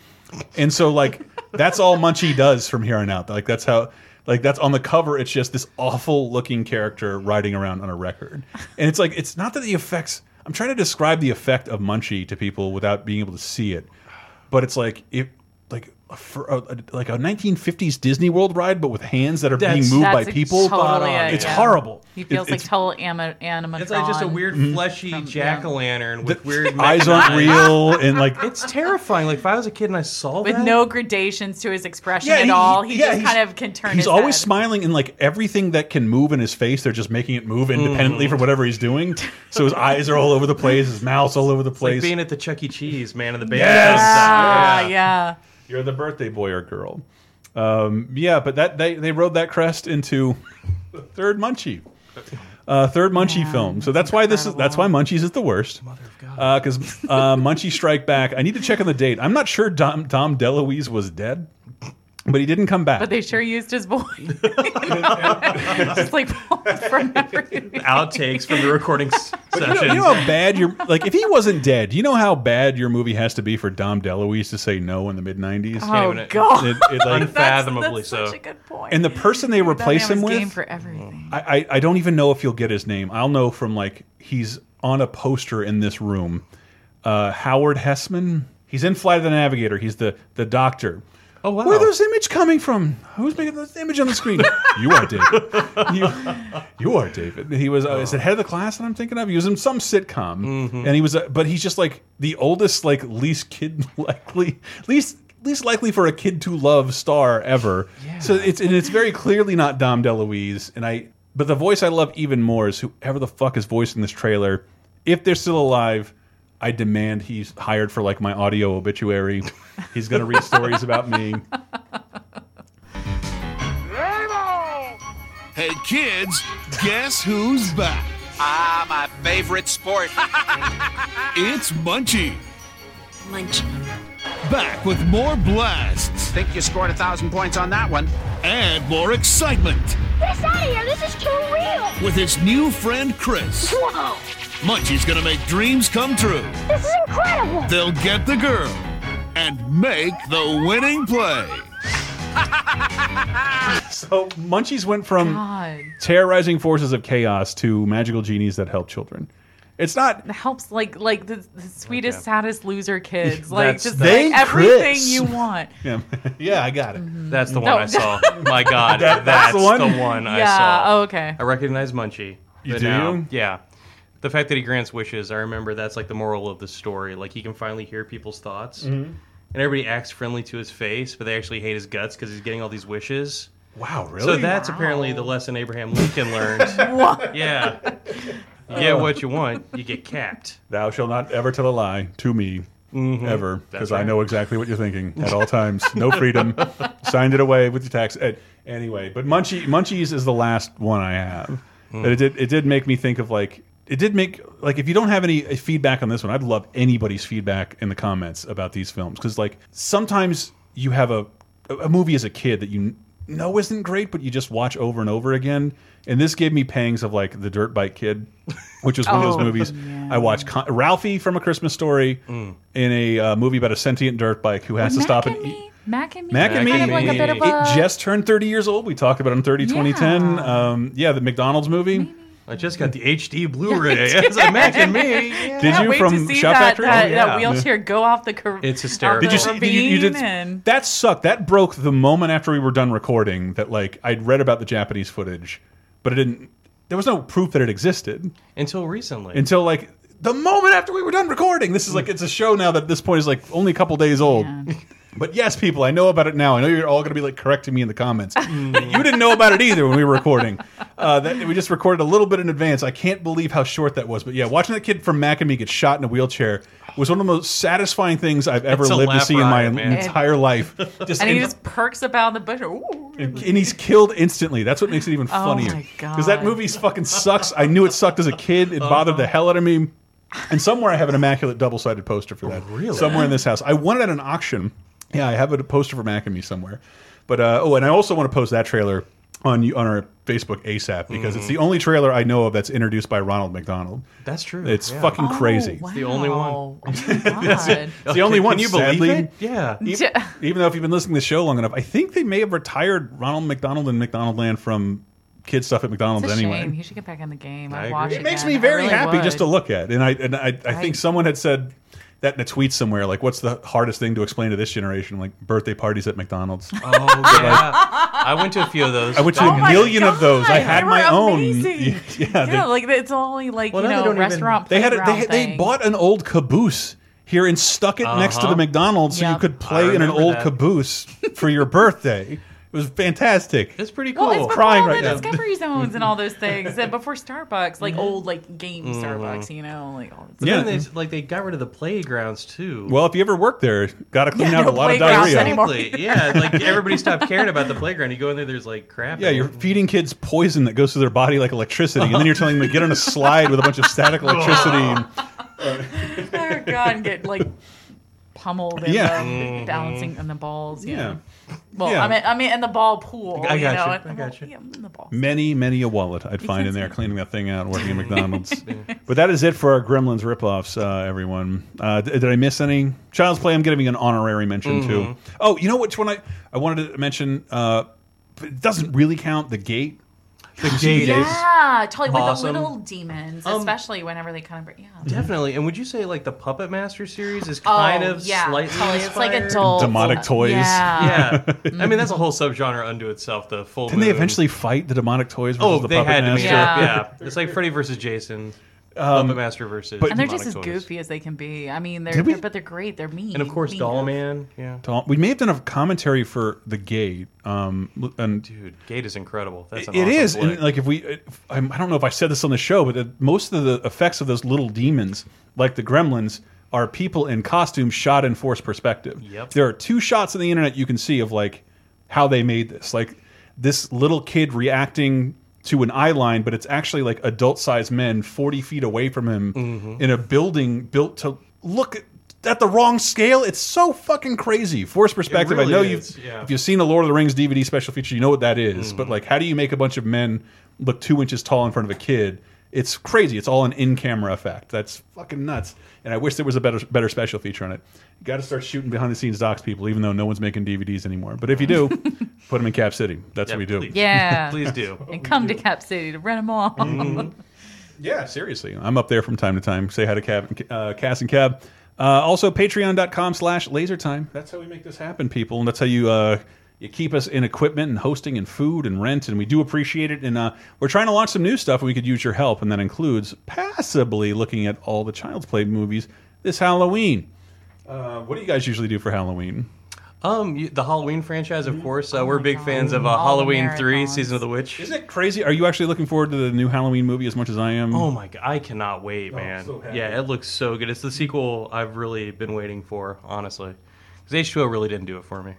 and so like that's all munchie does from here on out. Like that's how. Like that's on the cover. It's just this awful looking character riding around on a record, and it's like it's not that the effects. I'm trying to describe the effect of Munchie to people without being able to see it, but it's like it like for a, a- like a 1950s Disney World ride, but with hands that are being That's- moved by people. Totally it, it's yeah. horrible. He feels It- like total ama- animatronic. It's like just a weird, Mm-hmm. fleshy jack o' lantern with weird eyes aren't real and like It's terrifying. Like if I was a kid and I saw with that, no gradations to his expression Yeah, at he- all. He yeah, just he's- kind of can turn. He's his always head. smiling, and like everything that can move in his face, they're just making it move independently for whatever he's doing. So his eyes are all over the place, his mouth's all over the it's like place. being at the Chuck E. Cheese, man, of the band. Yes! Ah, Yeah. yeah. You're the birthday boy or girl. Um, yeah, but that they they rode that crest into the third Munchie. Uh, third Munchie film, so that's why this is that's why Munchies is the worst. Because uh, Munchie Strike Back, I need to check on the date. I'm not sure Dom, Dom DeLuise was dead, but he didn't come back. But they sure used his voice. just like from everything. Outtakes from the recording s- But you, session. know, you know how bad your like if he wasn't dead, you know how bad your movie has to be for Dom DeLuise to say no in the mid '90s? Oh God, It- it, like- Unfathomably that's, so. Such a good point. And the person they That replace man him with, game for everything. I, I I don't even know if you'll get his name. I'll know from like he's on a poster in this room. Uh, Howard Hesseman. He's in Flight of the Navigator. He's the the doctor. Oh wow. Where this image coming from? Who's making this image on the screen? you are David. You, you are David. He was. Uh, is it head of the class that I'm thinking of? He was in some sitcom, Mm-hmm. and he was. Uh, but he's just like the oldest, like least kid likely, least least likely for a kid to love star ever. So it's and it's very clearly not Dom DeLuise. And I. But the voice I love even more is whoever the fuck is voicing this trailer. If they're still alive, I demand he's hired for like my audio obituary. He's gonna read stories about me. Hey kids, guess who's back? Ah, my favorite sport. It's Munchie. Munchie. Back with more blasts Think you scored a thousand points on that one. and more excitement Get us out of here. This is too real. with his new friend Chris. Whoa. Munchie's gonna make dreams come true. This is incredible. They'll get the girl and make the winning play. So Munchies went from God. terrorizing forces of chaos to magical genies that help children. It's not. It helps like like the, the sweetest, saddest loser kids. Like just They like everything Chris. you want. Yeah, yeah I got it. Mm-hmm. That's the one No. I saw. My God, That- that's, that's the the one? one, I yeah. saw. Oh, okay. I recognize Munchie. You But do? now- Yeah. The fact that he grants wishes, I remember that's like the moral of the story. Like he can finally hear people's thoughts, Mm-hmm. and everybody acts friendly to his face, but they actually hate his guts because he's getting all these wishes. Wow, really? So that's apparently the lesson Abraham Lincoln learned. what? Yeah. You get what you want, you get capped. Thou shalt not ever tell a lie to me. Mhm. Ever, That's because I know exactly what you're thinking at all times. No freedom. Signed it away with your tax. eh, Anyway, but Munchie, Munchies is the last one I have. But it did. It did make me think of like. It did make like if you don't have any feedback on this one, I'd love anybody's feedback in the comments about these films because like sometimes you have a a movie as a kid that you know isn't great, but you just watch over and over again. And this gave me pangs of like the Dirt Bike Kid, which was one of Oh, those movies I watched. Con Ralphie from A Christmas Story Mm. in a uh, movie about a sentient dirt bike who has to Mac stop and and eat. Mac and me. Mac and me, Kind of like a bit of a. it just turned 30 years old. We talked about it on 30 2010. Um, yeah, the McDonald's movie. I just got the HD Blu-ray. It's like Mac and me. Yeah. Did you wait from to see Shout that, Factory? That, Oh, that wheelchair go off the cur- It's hysterical. Did you see? Did you, you did, ravine and- that sucked. That broke the moment after we were done recording. That like I'd read about the Japanese footage, but it didn't. there was no proof that it existed until recently. until like the moment after we were done recording. This is like it's a show now that at this point is like only a couple days old. But yes, people, I know about it now. I know you're all going to be like correcting me in the comments. you didn't know about it either when we were recording. Uh, that we just recorded a little bit in advance. I can't believe how short that was. But yeah, watching that kid from Mac and Me get shot in a wheelchair was one of the most satisfying things I've ever It's lived to laugh see in my man. entire life. Just and he just perks about the bush. And and he's killed instantly. That's what makes it even Oh funnier. my Because that movie fucking sucks. I knew it sucked as a kid. It bothered the hell out of me. And somewhere I have an immaculate double sided poster for that. really? Somewhere in this house. I won it at an auction. Yeah, I have a poster for Mac and me somewhere. But uh, oh, and I also want to post that trailer on you on our Facebook ASAP because it's the only trailer I know of that's introduced by Ronald McDonald. That's true. It's yeah. fucking Oh, crazy. wow. the only one. Oh my God. It's the only one. Can you believe sadly. it? Yeah. E- Yeah. Even though if you've been listening to the show long enough, I think they may have retired Ronald McDonald and McDonald Land from kid stuff at McDonald's It's a anyway. shame. He should get back in the game. I I'd watch agree. It makes again. me very really happy would. just to look at. And I and I, I think Right. someone had said that in a tweet somewhere, like, "What's the hardest thing to explain to this generation?" Like birthday parties at McDonald's. Oh yeah. I went to a few of those. I went to back a in- my million of those. I God, had my were own. amazing. Yeah, they- like it's only like Well, you now they know even- restaurant. they had a, they had, they bought an old caboose here and stuck it next to the Uh-huh. McDonald's so you could play in an old that. caboose for your birthday. It was fantastic. It's pretty cool. Well, it's before crying all right the now. discovery zones and all those things, and before Starbucks, like old like game Mm-hmm. Starbucks, you know, like all that But Yeah. then they, like they got rid of the playgrounds too. Well, if you ever work there, got to clean Yeah, out no a lot of playgrounds diarrhea. anymore. Exactly. Yeah, like everybody stopped caring about the playground. You go in there, there's like crap. Yeah, you're feeding kids poison that goes through their body like electricity, and then you're telling them to get on a slide with a bunch of static electricity. And, oh god, and get like pummeled and Yeah. um, balancing on the balls. Yeah. yeah, Well, Yeah. I mean, I mean, in the ball pool. I you got know, you. and- I got you. Yeah, in the ball. many, many a wallet I'd find in there cleaning that thing out, working at McDonald's. but that is it for our Gremlins ripoffs, uh, everyone. Uh, d- did I miss any? Child's Play. I'm giving an honorary mention Mm-hmm. to. Oh, you know which one I I wanted to mention. Uh, it doesn't really count. The Gate. The gate is Yeah, totally. With the little demons, Um, especially whenever they kind of yeah. definitely. And would you say like the Puppet Master series is kind oh, of yeah, slightly totally. It's like inspired? adult Demonic toys. Yeah. Yeah, I mean that's a whole subgenre unto itself. The full. Didn't they eventually fight the demonic toys versus Oh, the they Puppet had to Master? be. Yeah. Yeah. it's like Freddy versus Jason. Puppet Master versus. but- and they're just as Demonic Toys. goofy as they can be. I mean, they're, Did we- they're but they're great. They're mean. And of course, mean. Doll Man. Yeah. Tall- We may have done a commentary for the Gate. Um, and Dude, Gate is incredible. That's an It awesome is, flick. and like if we, if, I'm- I don't know if I said this on the show, but the, most of the effects of those little demons, like the Gremlins, are people in costumes shot in forced perspective. Yep. There are two shots on the internet you can see of like how they made this, like this little kid reacting to an eye line, but it's actually like adult-sized men 40 feet away from him Mm-hmm. in a building built to look at. At the wrong scale, it's so fucking crazy. Forced perspective. really I know you've yeah. if you've seen the Lord of the Rings DVD special feature, you know what that is. Mm-hmm. But like, how do you make a bunch of men look two inches tall in front of a kid? It's crazy. It's all an in-camera effect. That's fucking nuts. And I wish there was a better better special feature on it. You got to start shooting behind the scenes docs, people. Even though no one's making DVDs anymore. But if you do, put them in Cap City. That's Yeah, what we do. please. Yeah. Please do. And come to Cap City to rent them all. Mm-hmm. Yeah, seriously. I'm up there from time to time. Say hi to Cab, uh, Cass and Cab. Uh, also, patreon.com slash lasertime. That's how we make this happen, people. And that's how you uh, you keep us in equipment and hosting and food and rent. And we do appreciate it. And uh, we're trying to launch some new stuff and we could use your help. And that includes passably looking at all the Child's Play movies this Halloween. Uh, what do you guys usually do for Halloween? Um, you, the Halloween franchise, Mm-hmm. of course. Uh, we're big fans of uh, All the Halloween Three. Season of the Witch. Isn't it crazy? Are you actually looking forward to the new Halloween movie as much as I am? Oh my god, I cannot wait, man. so yeah, it looks so good. It's the sequel I've really been waiting for, honestly. Because H2O really didn't do it for me.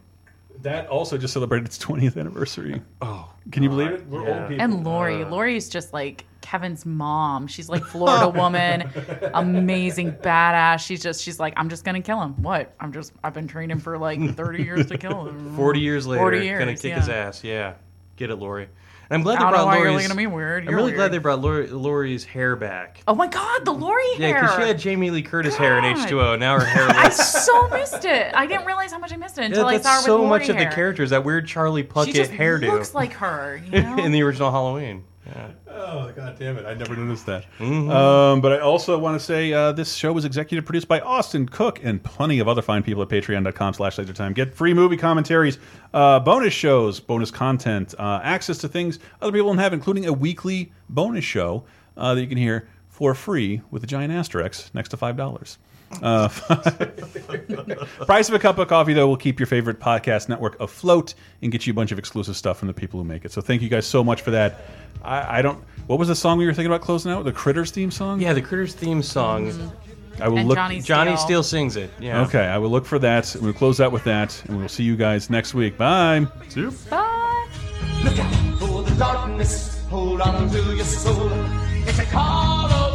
That also just celebrated its 20th anniversary. Oh, Can you believe it? We're yeah. old people. And Laurie, uh. Laurie's just like Kevin's mom. She's like Florida woman, amazing badass. She's just she's like I'm just gonna kill him. What? I'm just I've been training for like 30 years to kill him. 40 years later, 40 years, gonna kick yeah. his ass. Yeah, get it, Lori. I'm glad they brought why you're looking at me weird. I'm really glad they brought Laurie, Laurie's hair back. Oh my god, the Lori Yeah, because she had Jamie Lee Curtis hair in H2O. Now her hair I so missed it. I didn't realize how much I missed it Yeah, until I saw her with so much of hair. the characters. That weird Charlie She Puckett just hairdo looks like her. You know? in the original Halloween. Oh god damn it! I never noticed that. Mhm. Um, but I also want to say uh, this show was executive produced by Austin Cook and plenty of other fine people at Patreon.com/slash LaserTime. Get free movie commentaries, uh, bonus shows, bonus content, uh, access to things other people don't have, including a weekly bonus show uh, that you can hear for free with a giant asterisk next to five dollars. Uh, price of a cup of coffee, though, will keep your favorite podcast network afloat and get you a bunch of exclusive stuff from the people who make it. So thank you guys so much for that. I, I don't. What was the song we were thinking about closing out? The Critters theme song? Yeah, the Critters theme song. I will And look. Johnny Johnny Steele. Steele sings it. Yeah. Okay, I will look for that. We'll close out with that, and we'll see you guys next week. Bye. See you. Bye. For the darkness, hold on to your soul. It's a call